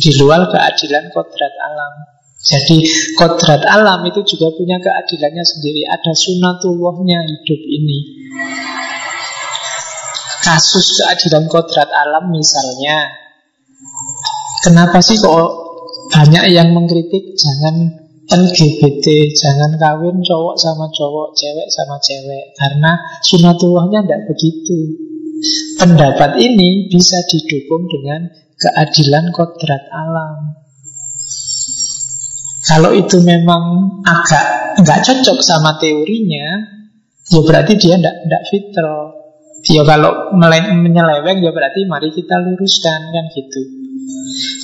di luar keadilan kodrat alam. Jadi kodrat alam itu juga punya keadilannya sendiri. Ada sunatullahnya hidup ini. Kasus keadilan kodrat alam misalnya. Kenapa sih kok banyak yang mengkritik jangan LGBT jangan kawin cowok sama cowok, cewek sama cewek karena sunatullahnya tidak begitu. Pendapat ini bisa didukung dengan keadilan kodrat alam. Kalau itu memang agak nggak cocok sama teorinya, ya berarti dia tidak tidak fitro. Ya kalau menyeleweng ya berarti mari kita luruskan kan gitu.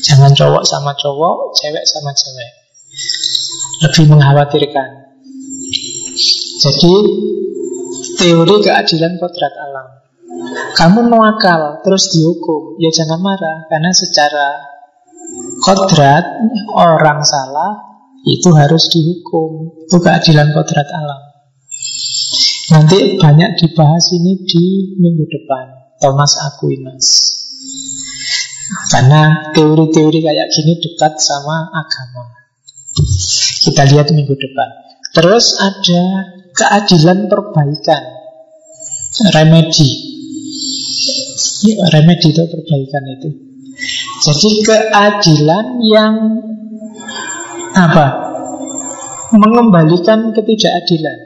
Jangan cowok sama cowok, cewek sama cewek lebih mengkhawatirkan. Jadi teori keadilan kodrat alam. Kamu nuakal terus dihukum, ya jangan marah karena secara kodrat orang salah itu harus dihukum. Itu keadilan kodrat alam. Nanti banyak dibahas ini di minggu depan. Thomas Aquinas. Karena teori-teori kayak gini dekat sama agama. Kita lihat minggu depan. Terus ada keadilan perbaikan. Remedi. Remedi itu perbaikan itu. Jadi keadilan yang apa? Mengembalikan ketidakadilan.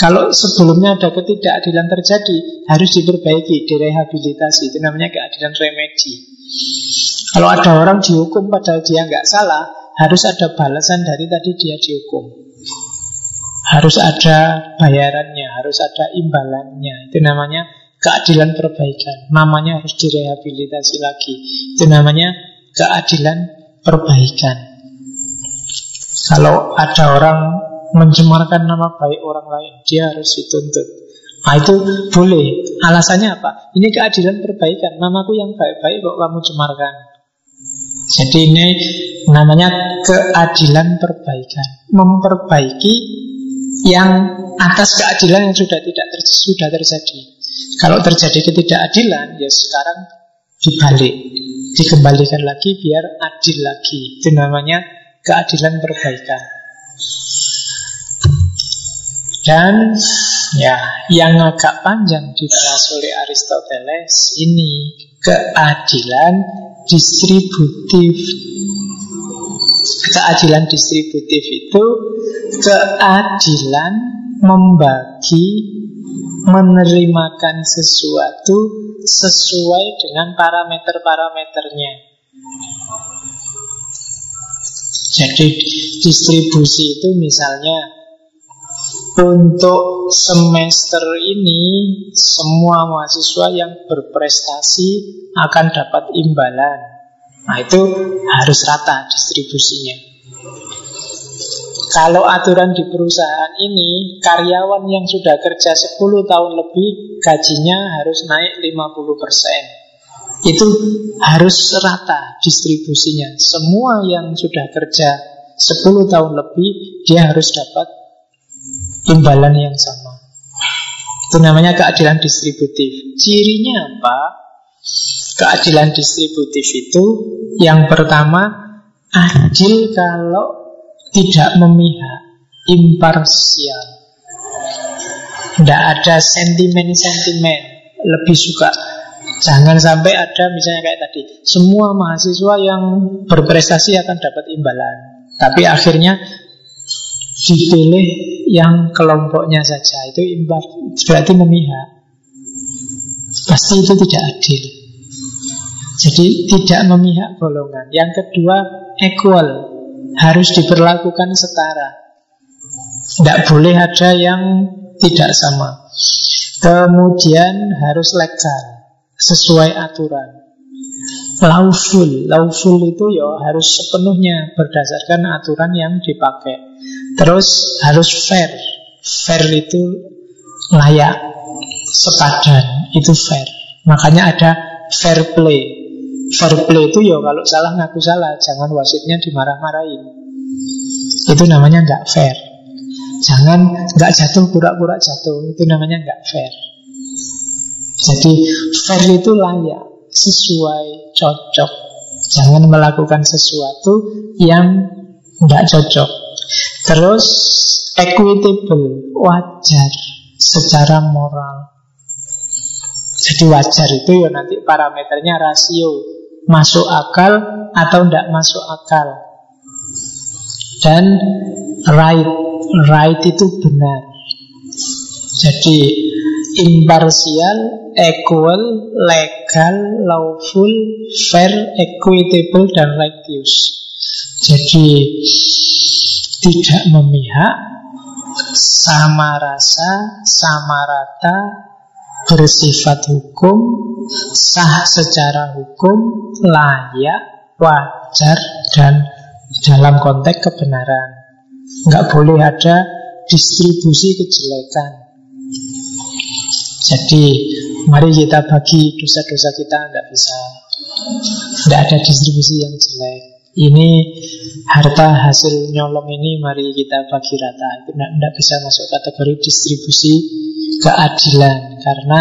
Kalau sebelumnya ada ketidakadilan terjadi, harus diperbaiki, direhabilitasi. Itu namanya keadilan remedi. Kalau ada orang dihukum padahal dia nggak salah, harus ada balasan dari tadi dia dihukum. Harus ada bayarannya, harus ada imbalannya. Itu namanya keadilan perbaikan. Namanya harus direhabilitasi lagi. Itu namanya keadilan perbaikan. Kalau ada orang mencemarkan nama baik orang lain, dia harus dituntut. Nah itu boleh. Alasannya apa? Ini keadilan perbaikan. Namaku yang baik-baik kok kamu cemarkan. Jadi ini namanya keadilan perbaikan. Memperbaiki yang atas keadilan yang sudah tidak ter sudah terjadi. Kalau terjadi ketidakadilan, ya sekarang dibalik, dikembalikan lagi biar adil lagi. Itu namanya keadilan perbaikan. Dan ya yang agak panjang dibahas oleh Aristoteles ini keadilan distributif. Keadilan distributif itu keadilan membagi menerimakan sesuatu sesuai dengan parameter-parameternya. Jadi distribusi itu misalnya untuk semester ini semua mahasiswa yang berprestasi akan dapat imbalan. Nah itu harus rata distribusinya. Kalau aturan di perusahaan ini karyawan yang sudah kerja 10 tahun lebih gajinya harus naik 50%. Itu harus rata distribusinya. Semua yang sudah kerja 10 tahun lebih dia harus dapat imbalan yang sama. Itu namanya keadilan distributif. Cirinya apa? Keadilan distributif itu yang pertama adil kalau tidak memihak, imparsial. Tidak ada sentimen-sentimen, lebih suka. Jangan sampai ada misalnya kayak tadi Semua mahasiswa yang berprestasi akan dapat imbalan. Tapi akhirnya dipilih yang kelompoknya saja itu imbar berarti memihak. Pasti itu tidak adil. Jadi tidak memihak golongan. Yang kedua equal harus diperlakukan setara tidak boleh ada yang tidak sama kemudian harus legal sesuai aturan lawful lawful itu ya harus sepenuhnya berdasarkan aturan yang dipakai Terus harus fair. Fair itu layak, sepadan, itu fair. Makanya ada fair play. Fair play itu ya kalau salah ngaku salah, jangan wasitnya dimarah-marahin. Itu namanya nggak fair. Jangan nggak jatuh pura-pura jatuh. Itu namanya nggak fair. Jadi fair itu layak, sesuai, cocok. Jangan melakukan sesuatu yang nggak cocok. Terus equitable, wajar secara moral. Jadi wajar itu ya nanti parameternya rasio masuk akal atau tidak masuk akal. Dan right, right itu benar. Jadi imparsial, equal, legal, lawful, fair, equitable, dan righteous. Jadi tidak memihak, sama rasa, sama rata, bersifat hukum, sah secara hukum, layak, wajar, dan dalam konteks kebenaran. Nggak boleh ada distribusi kejelekan. Jadi, mari kita bagi dosa-dosa kita, tidak bisa. Tidak ada distribusi yang jelek. Ini harta hasil nyolong ini mari kita bagi rata. Itu tidak bisa masuk kategori distribusi keadilan. Karena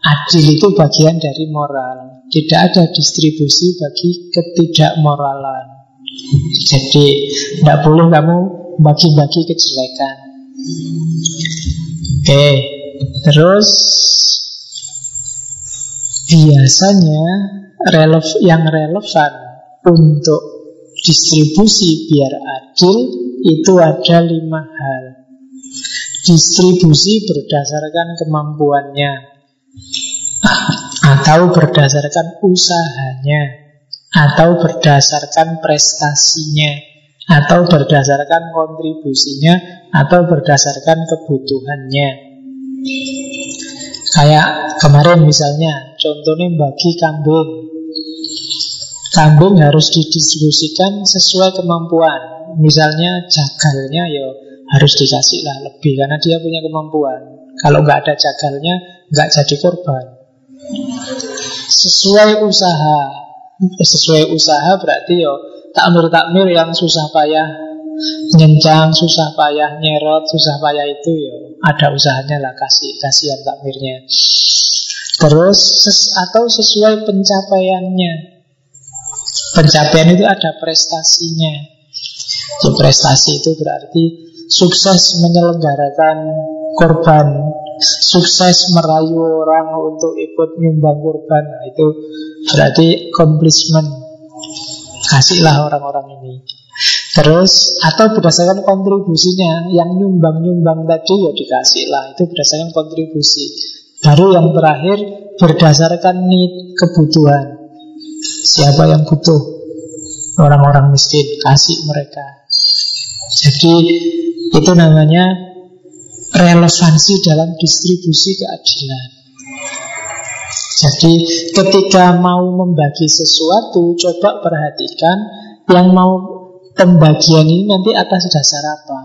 adil itu bagian dari moral. Tidak ada distribusi bagi ketidakmoralan. Jadi tidak boleh kamu bagi-bagi kejelekan. Oke, terus biasanya relev yang relevan untuk distribusi biar adil itu ada lima hal. Distribusi berdasarkan kemampuannya atau berdasarkan usahanya atau berdasarkan prestasinya atau berdasarkan kontribusinya atau berdasarkan kebutuhannya. Kayak kemarin misalnya, contohnya bagi kambing. Kambing harus didistribusikan sesuai kemampuan. Misalnya jagalnya ya harus dikasih lah lebih karena dia punya kemampuan. Kalau nggak ada jagalnya, nggak jadi korban. Sesuai usaha, sesuai usaha berarti yo takmir takmir yang susah payah nyencang, susah payah nyerot, susah payah itu yo ada usahanya lah kasih kasihan takmirnya. Terus ses, atau sesuai pencapaiannya. Pencapaian itu ada prestasinya. Jadi prestasi itu berarti sukses menyelenggarakan korban, sukses merayu orang untuk ikut nyumbang korban. Nah, itu berarti accomplishment. Kasihlah orang-orang ini. Terus atau berdasarkan kontribusinya yang nyumbang-nyumbang tadi ya dikasihlah itu berdasarkan kontribusi. Baru yang terakhir berdasarkan need kebutuhan. Siapa yang butuh? Orang-orang miskin kasih mereka. Jadi itu namanya relevansi dalam distribusi keadilan. Jadi ketika mau membagi sesuatu, coba perhatikan yang mau pembagian ini nanti atas dasar apa?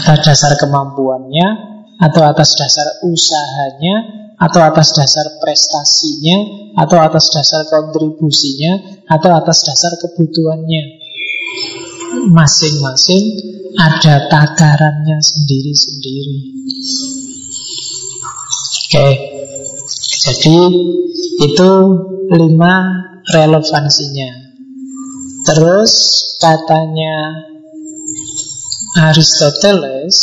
Atas dasar kemampuannya, atau atas dasar usahanya, atau atas dasar prestasinya, atau atas dasar kontribusinya, atau atas dasar kebutuhannya. Masing-masing ada takarannya sendiri-sendiri. Oke, jadi itu lima relevansinya. Terus katanya Aristoteles,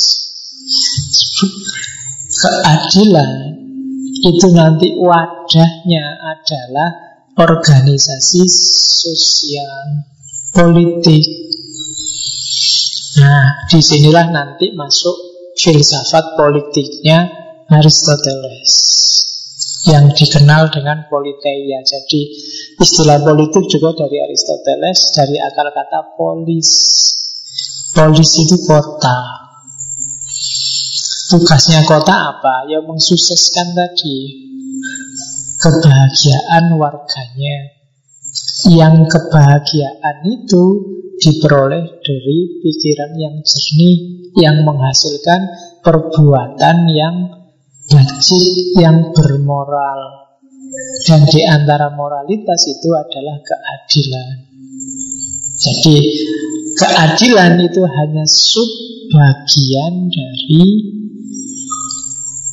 keadilan itu nanti wadahnya adalah organisasi sosial politik Nah, di sinilah nanti masuk filsafat politiknya Aristoteles yang dikenal dengan politeia. Jadi istilah politik juga dari Aristoteles dari akar kata polis. Polis itu kota. Tugasnya kota apa? Ya mensukseskan tadi kebahagiaan warganya. Yang kebahagiaan itu diperoleh dari pikiran yang jernih yang menghasilkan perbuatan yang wajib yang bermoral dan di antara moralitas itu adalah keadilan. Jadi keadilan itu hanya subbagian dari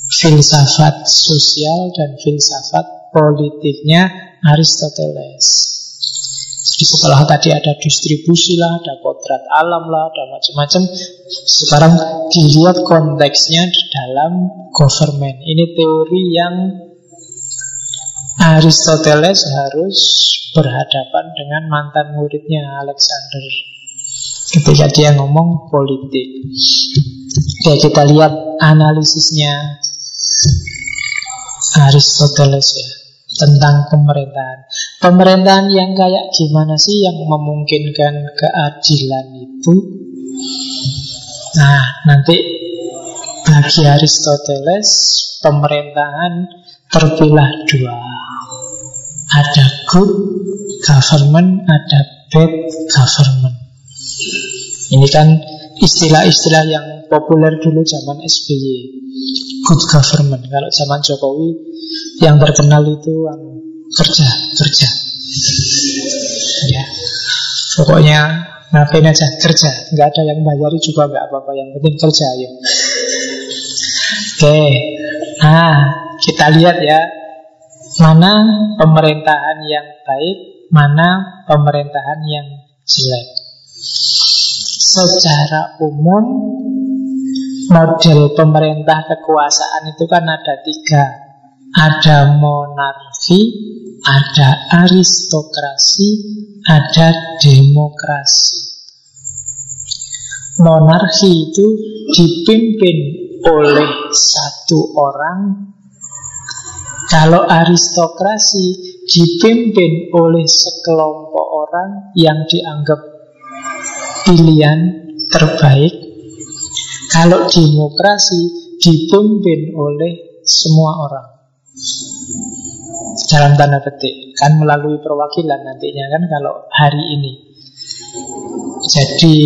filsafat sosial dan filsafat politiknya Aristoteles. Jadi setelah tadi ada distribusi lah, ada kodrat alam lah, ada macam-macam. Sekarang dilihat konteksnya dalam government. Ini teori yang Aristoteles harus berhadapan dengan mantan muridnya Alexander ketika dia ngomong politik. Oke, kita lihat analisisnya Aristoteles ya tentang pemerintahan. Pemerintahan yang kayak gimana sih yang memungkinkan keadilan itu? Nah, nanti bagi Aristoteles pemerintahan terpilah dua. Ada good government, ada bad government. Ini kan istilah-istilah yang populer dulu zaman SBY. Good government. Kalau zaman Jokowi yang terkenal itu anu, kerja, kerja. Ya. Pokoknya ngapain aja kerja, nggak ada yang bayari juga nggak apa-apa, yang penting kerja ya. Oke, nah kita lihat ya mana pemerintahan yang baik, mana pemerintahan yang jelek. Secara umum model pemerintah kekuasaan itu kan ada tiga ada monarki, ada aristokrasi, ada demokrasi. Monarki itu dipimpin oleh satu orang. Kalau aristokrasi dipimpin oleh sekelompok orang yang dianggap pilihan terbaik. Kalau demokrasi dipimpin oleh semua orang. Dalam tanda petik kan melalui perwakilan nantinya kan kalau hari ini. Jadi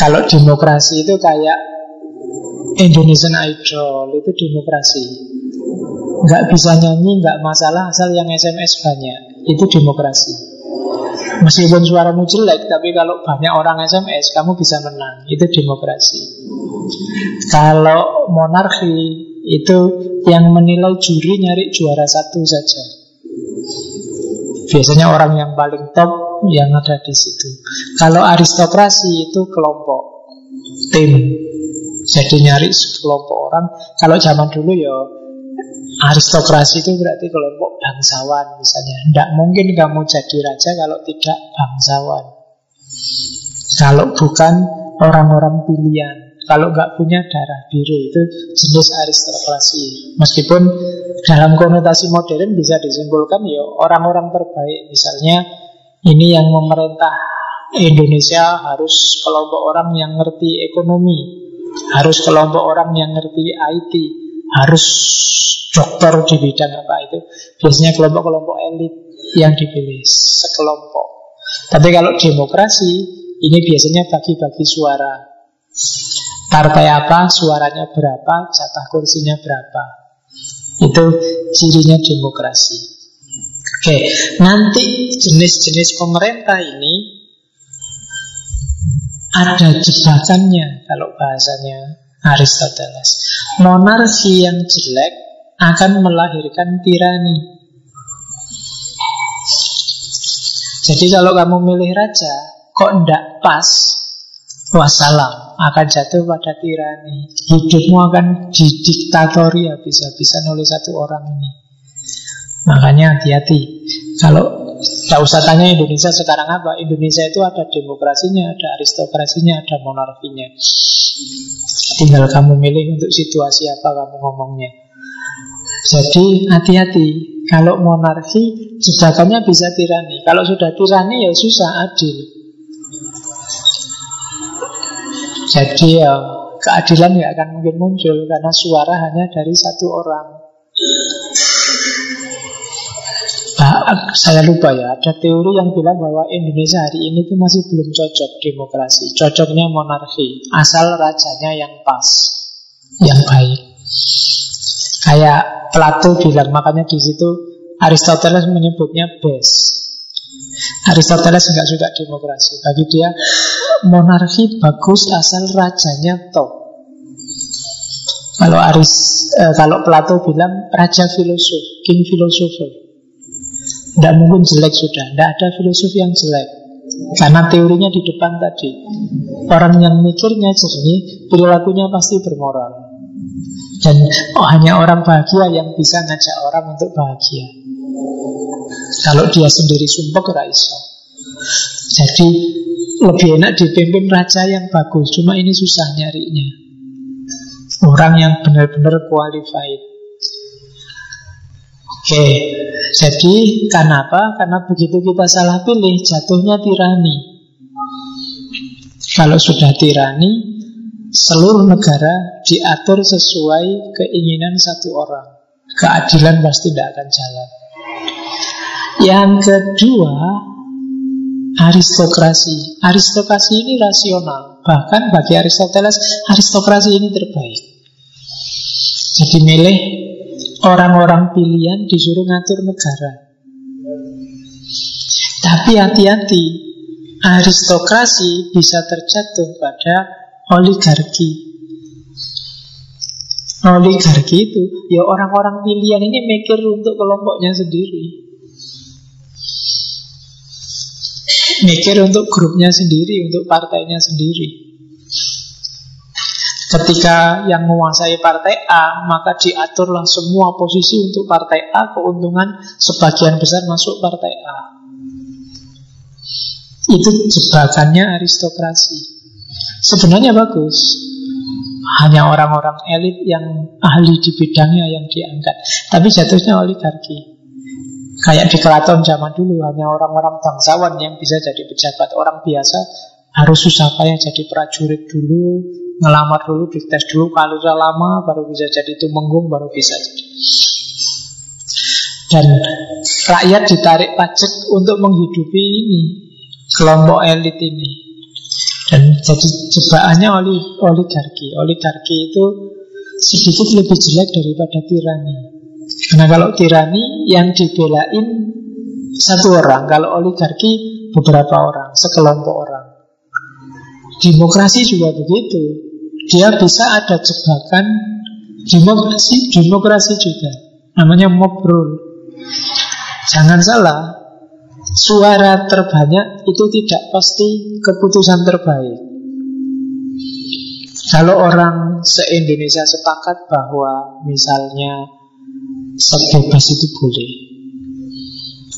kalau demokrasi itu kayak Indonesian Idol itu demokrasi. Nggak bisa nyanyi nggak masalah asal yang SMS banyak itu demokrasi meskipun suaramu jelek tapi kalau banyak orang SMS kamu bisa menang itu demokrasi kalau monarki itu yang menilai juri nyari juara satu saja. Biasanya orang yang paling top yang ada di situ. Kalau aristokrasi itu kelompok, tim. Jadi nyari kelompok orang. Kalau zaman dulu ya aristokrasi itu berarti kelompok bangsawan misalnya. Tidak mungkin kamu jadi raja kalau tidak bangsawan. Kalau bukan orang-orang pilihan. Kalau nggak punya darah biru itu jenis aristokrasi. Meskipun dalam konotasi modern bisa disimpulkan ya orang-orang terbaik. Misalnya ini yang memerintah Indonesia harus kelompok orang yang ngerti ekonomi, harus kelompok orang yang ngerti IT, harus dokter di bidang apa itu. Biasanya kelompok-kelompok elit yang dipilih sekelompok. Tapi kalau demokrasi ini biasanya bagi-bagi suara. Partai apa, suaranya berapa, jatah kursinya berapa. Itu cirinya demokrasi. Oke, nanti jenis-jenis pemerintah ini ada jebakannya kalau bahasanya Aristoteles. Monarki yang jelek akan melahirkan tirani. Jadi kalau kamu milih raja, kok ndak pas, wassalam akan jatuh pada tirani hidupmu akan didiktatori habis-habisan oleh satu orang ini makanya hati-hati kalau tidak usah tanya Indonesia sekarang apa? Indonesia itu ada demokrasinya ada aristokrasinya ada monarkinya. Tinggal kamu milih untuk situasi apa kamu ngomongnya. Jadi hati-hati. Kalau monarki jebakannya bisa tirani. Kalau sudah tirani ya susah adil. Jadi ya keadilan ya akan mungkin muncul karena suara hanya dari satu orang. Nah, saya lupa ya, ada teori yang bilang bahwa Indonesia hari ini tuh masih belum cocok demokrasi. Cocoknya monarki, asal rajanya yang pas, yang baik. Kayak Plato bilang, makanya di situ Aristoteles menyebutnya best. Aristoteles nggak suka demokrasi. Bagi dia monarki bagus asal rajanya top. Kalau Aris, eh, kalau Plato bilang raja filosof, king philosopher, tidak mungkin jelek sudah. Tidak ada filosof yang jelek. Karena teorinya di depan tadi. Orang yang mikirnya jernih, perilakunya pasti bermoral. Dan oh, hanya orang bahagia yang bisa ngajak orang untuk bahagia. Kalau dia sendiri sumpah raiso. Jadi lebih enak dipimpin raja yang bagus. Cuma ini susah nyarinya. Orang yang benar-benar qualified. Oke, jadi kenapa? Karena begitu kita salah pilih, jatuhnya tirani. Kalau sudah tirani, seluruh negara diatur sesuai keinginan satu orang. Keadilan pasti tidak akan jalan. Yang kedua, aristokrasi. Aristokrasi ini rasional. Bahkan bagi Aristoteles, aristokrasi ini terbaik. Jadi milih orang-orang pilihan disuruh ngatur negara. Tapi hati-hati, aristokrasi bisa terjatuh pada oligarki. Oligarki itu ya orang-orang pilihan ini mikir untuk kelompoknya sendiri. Mikir untuk grupnya sendiri, untuk partainya sendiri. Ketika yang menguasai partai A, maka diaturlah semua posisi untuk partai A, keuntungan sebagian besar masuk partai A. Itu jebakannya aristokrasi. Sebenarnya bagus. Hanya orang-orang elit yang ahli di bidangnya yang diangkat. Tapi jatuhnya oligarki. Kayak di keraton zaman dulu, hanya orang-orang bangsawan yang bisa jadi pejabat. Orang biasa harus susah payah jadi prajurit dulu, ngelamar dulu, dites dulu, kalau sudah lama baru bisa jadi tumenggung, baru bisa jadi. Dan rakyat ditarik pajak untuk menghidupi ini kelompok elit ini. Dan jadi jebakannya oli, oligarki. Oligarki itu sedikit lebih jelek daripada tirani. Karena kalau tirani yang dibelain satu orang, kalau oligarki beberapa orang, sekelompok orang. Demokrasi juga begitu. Dia bisa ada jebakan demokrasi, demokrasi juga. Namanya mob. Jangan salah, suara terbanyak itu tidak pasti keputusan terbaik. Kalau orang se-Indonesia sepakat bahwa misalnya sebebas itu boleh,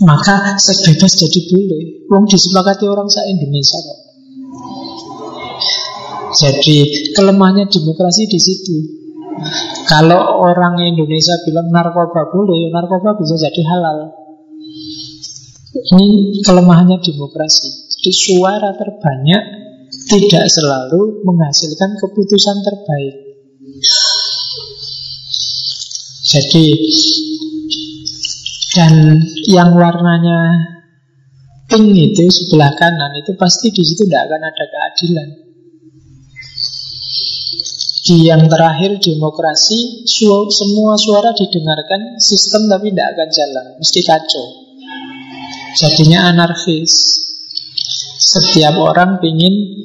maka sebebas jadi boleh. Wong disepakati orang se-Indonesia kok. Jadi kelemahannya demokrasi di situ. Kalau orang Indonesia bilang narkoba boleh, narkoba bisa jadi halal. Ini kelemahannya demokrasi. Jadi suara terbanyak tidak selalu menghasilkan keputusan terbaik. Jadi dan yang warnanya pink itu sebelah kanan itu pasti di situ tidak akan ada keadilan. Di yang terakhir demokrasi Semua suara didengarkan Sistem tapi tidak akan jalan Mesti kacau. Jadinya anarkis. Setiap orang ingin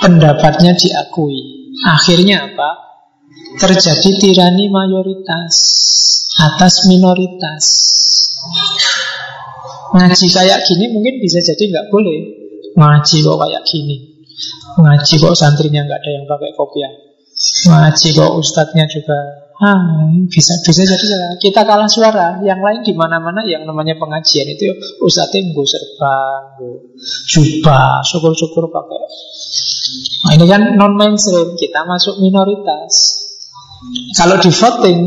Pendapatnya diakui. Akhirnya apa? Terjadi tirani mayoritas Atas minoritas. Ngaji kayak gini mungkin bisa jadi nggak boleh. Ngaji kok kayak gini Ngaji kok santrinya nggak ada yang pakai kopiah. Ngaji kok ustadznya juga ah, bisa bisa jadi kita kalah suara. Yang lain di mana-mana yang namanya pengajian itu ustadznya gue serban, jubah, syukur-syukur pakai. Nah, ini kan non mainstream, kita masuk minoritas. Kalau di voting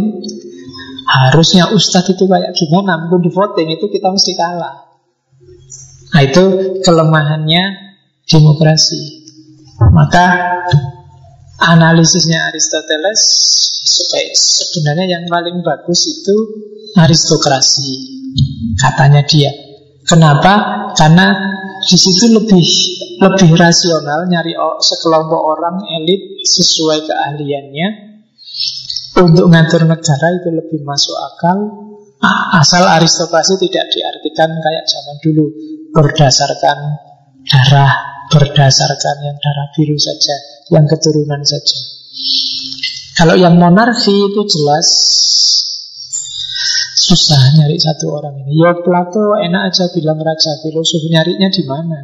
harusnya ustadz itu kayak gimana, pun di voting itu kita mesti kalah. Nah itu kelemahannya demokrasi. Maka analisisnya Aristoteles sebenarnya yang paling bagus itu aristokrasi katanya dia. Kenapa? Karena di situ lebih lebih rasional nyari sekelompok orang elit sesuai keahliannya untuk ngatur negara itu lebih masuk akal Asal aristokrasi tidak diartikan kayak zaman dulu berdasarkan darah, berdasarkan yang darah biru saja, yang keturunan saja. Kalau yang monarki itu jelas susah nyari satu orang ini. Ya Plato enak aja bilang raja filosof nyarinya di mana?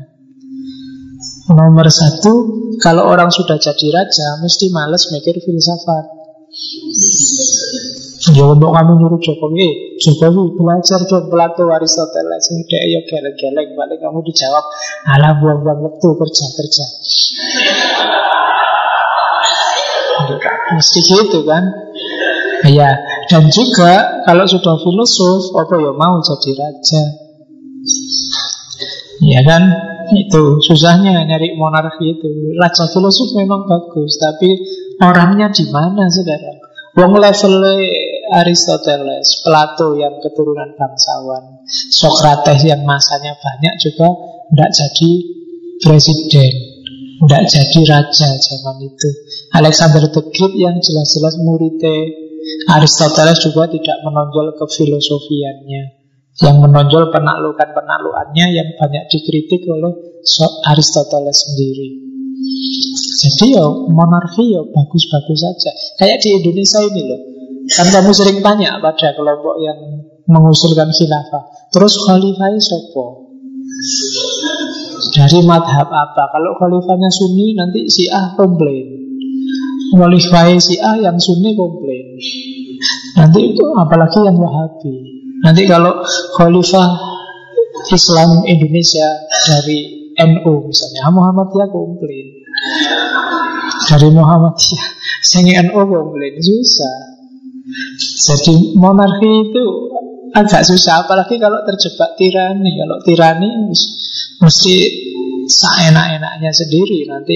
Nomor satu, kalau orang sudah jadi raja, mesti males mikir filsafat. Ya untuk kamu nyuruh Jokowi, Jokowi belajar dong Plato Aristoteles dia ya geleng-geleng balik kamu dijawab, alah buang-buang waktu kerja kerja. Mesti gitu kan? Ya, dan juga kalau sudah filosof, apa ya mau jadi raja? Ya kan? Itu susahnya nyari monarki itu. Raja filosof memang bagus, tapi orangnya di mana sekarang? Wong level Aristoteles, Plato yang keturunan bangsawan, Socrates yang masanya banyak juga tidak jadi presiden, tidak jadi raja zaman itu. Alexander the Great yang jelas-jelas muridnya Aristoteles juga tidak menonjol kefilosofiannya. Yang menonjol penaklukan-penaklukannya yang banyak dikritik oleh Aristoteles sendiri. Jadi ya monarki ya bagus-bagus saja. Kayak di Indonesia ini loh. Kan kamu sering tanya pada kelompok yang mengusulkan khilafah. Terus khalifah sopo? Dari madhab apa? Kalau khalifahnya Sunni nanti si A komplain. Khalifah A yang Sunni komplain. Nanti itu apalagi yang Wahabi. Nanti kalau khalifah Islam Indonesia dari NU misalnya, Muhammadiyah komplain. Dari Muhammadiyah, sehingga NU komplain susah. Jadi monarki itu agak susah, apalagi kalau terjebak tirani. Kalau tirani mesti seenak-enaknya sendiri nanti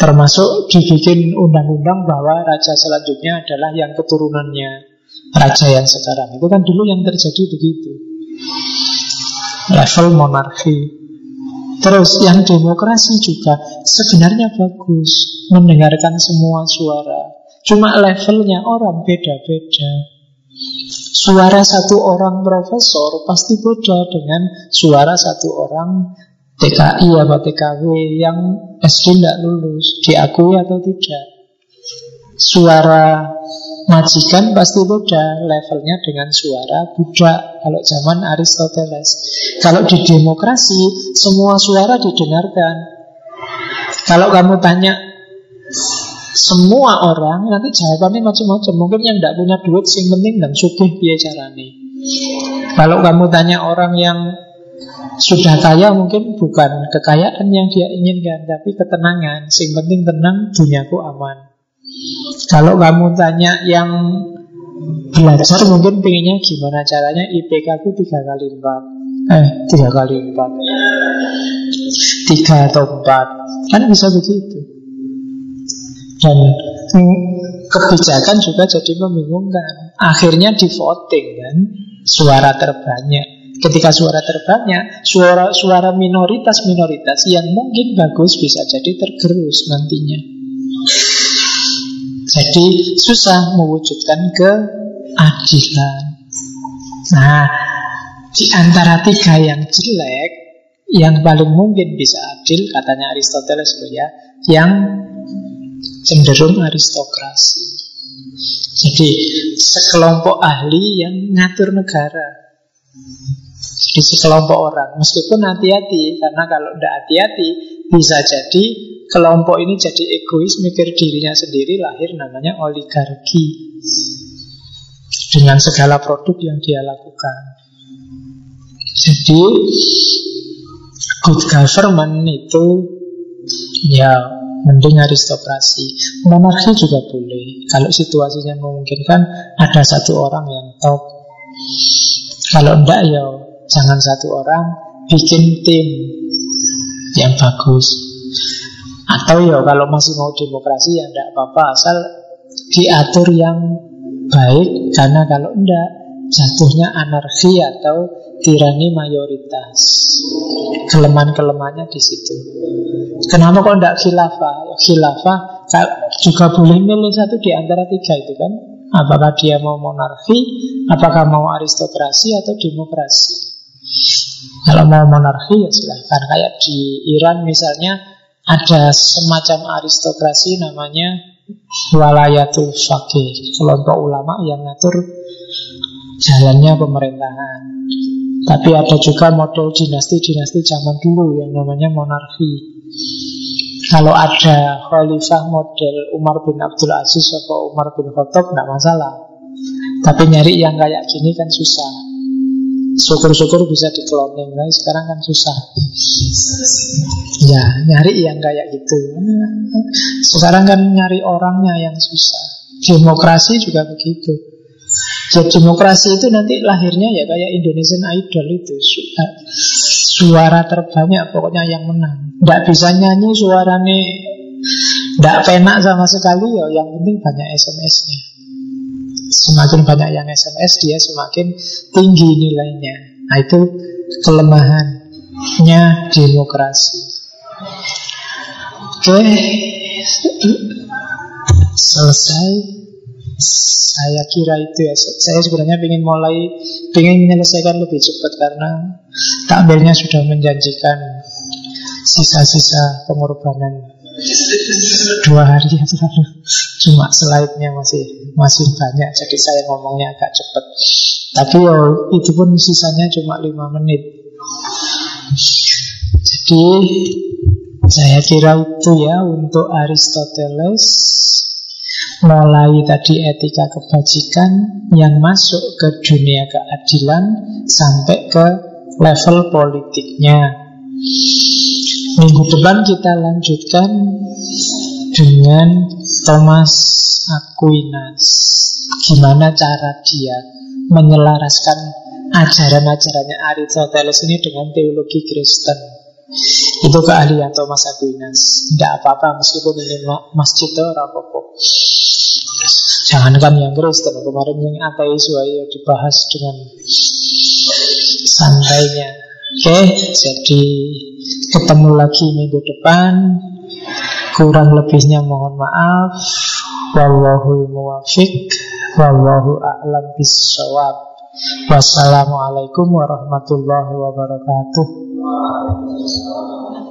termasuk dibikin undang-undang bahwa raja selanjutnya adalah yang keturunannya raja yang sekarang. Itu kan dulu yang terjadi begitu. Level monarki. Terus yang demokrasi juga sebenarnya bagus mendengarkan semua suara. Cuma levelnya orang beda-beda. Suara satu orang profesor pasti beda dengan suara satu orang TKI atau TKW yang SD tidak lulus, diakui atau tidak. Suara Majikan pasti beda levelnya dengan suara budak kalau zaman Aristoteles. Kalau di demokrasi semua suara didengarkan. Kalau kamu tanya semua orang nanti jawabannya macam-macam. Mungkin yang tidak punya duit sing penting dan sugih biaya carane. Kalau kamu tanya orang yang sudah kaya mungkin bukan kekayaan yang dia inginkan tapi ketenangan. Sing penting tenang, duniaku aman. Kalau kamu tanya yang belajar mungkin pengennya gimana caranya IPK ku tiga kali empat eh tiga kali empat tiga atau empat kan bisa begitu dan kebijakan juga jadi membingungkan. Akhirnya di voting kan? Suara terbanyak. Ketika suara terbanyak suara suara minoritas minoritas yang mungkin bagus bisa jadi tergerus nantinya. Jadi susah mewujudkan keadilan. Nah, di antara tiga yang jelek, yang paling mungkin bisa adil, katanya Aristoteles ya, yang cenderung aristokrasi. Jadi sekelompok ahli yang ngatur negara. Jadi sekelompok orang, meskipun hati-hati, karena kalau tidak hati-hati bisa jadi kelompok ini jadi egois, mikir dirinya sendiri, lahir namanya oligarki. Dengan segala produk yang dia lakukan. Jadi, good government itu ya mending aristokrasi. Monarki juga boleh. Kalau situasinya memungkinkan, ada satu orang yang top. Kalau enggak ya jangan satu orang, bikin tim yang bagus. Atau ya kalau masih mau demokrasi ya tidak apa-apa asal diatur yang baik karena kalau enggak jatuhnya anarki atau tirani mayoritas. Kelemahan-kelemahannya di situ. Kenapa kok enggak khilafah? Ya, khilafah juga boleh milih satu di antara tiga itu kan. Apakah dia mau monarki Apakah mau aristokrasi atau demokrasi? Kalau mau monarki ya silahkan. Kayak di Iran misalnya ada semacam aristokrasi namanya walayatul faqih. Kelompok ulama yang ngatur jalannya pemerintahan. Tapi ada juga model dinasti-dinasti zaman dulu yang namanya monarki. Kalau ada khalifah model Umar bin Abdul Aziz atau Umar bin Khattab, tidak masalah. Tapi nyari yang kayak gini kan susah. Syukur-syukur bisa dikloning nah, Sekarang kan susah Ya nyari yang kayak gitu Sekarang kan nyari orangnya yang susah Demokrasi juga begitu Ya demokrasi itu nanti lahirnya ya kayak Indonesian Idol itu. Suara terbanyak pokoknya yang menang. Tidak bisa nyanyi suaranya Tidak penak sama sekali ya Yang penting banyak SMS-nya Semakin banyak yang SMS dia semakin tinggi nilainya. Nah itu kelemahannya demokrasi. Oke Selesai Saya kira itu ya. Saya sebenarnya ingin mulai ingin menyelesaikan lebih cepat Karena takbirnya sudah menjanjikan Sisa-sisa pengorbanan. Dua hari yang Cuma slide-nya masih masih banyak Jadi saya ngomongnya agak cepat. Tapi ya itu pun sisanya cuma lima menit. Jadi saya kira itu ya untuk Aristoteles Mulai tadi etika kebajikan Yang masuk ke dunia keadilan Sampai ke level politiknya Minggu depan kita lanjutkan dengan Thomas Aquinas. Gimana cara dia menyelaraskan ajaran-ajarannya Aristoteles ini dengan teologi Kristen. Itu keahlian Thomas Aquinas. Tidak apa-apa meskipun ini masjid apa-apa. Jangankan yang Kristen, kemarin yang ateis ya dibahas dengan santainya. Oke, jadi Ketemu lagi minggu depan Kurang lebihnya mohon maaf Wallahu muwafiq Wallahu a'lam bisawab Wassalamualaikum warahmatullahi wabarakatuh Amen.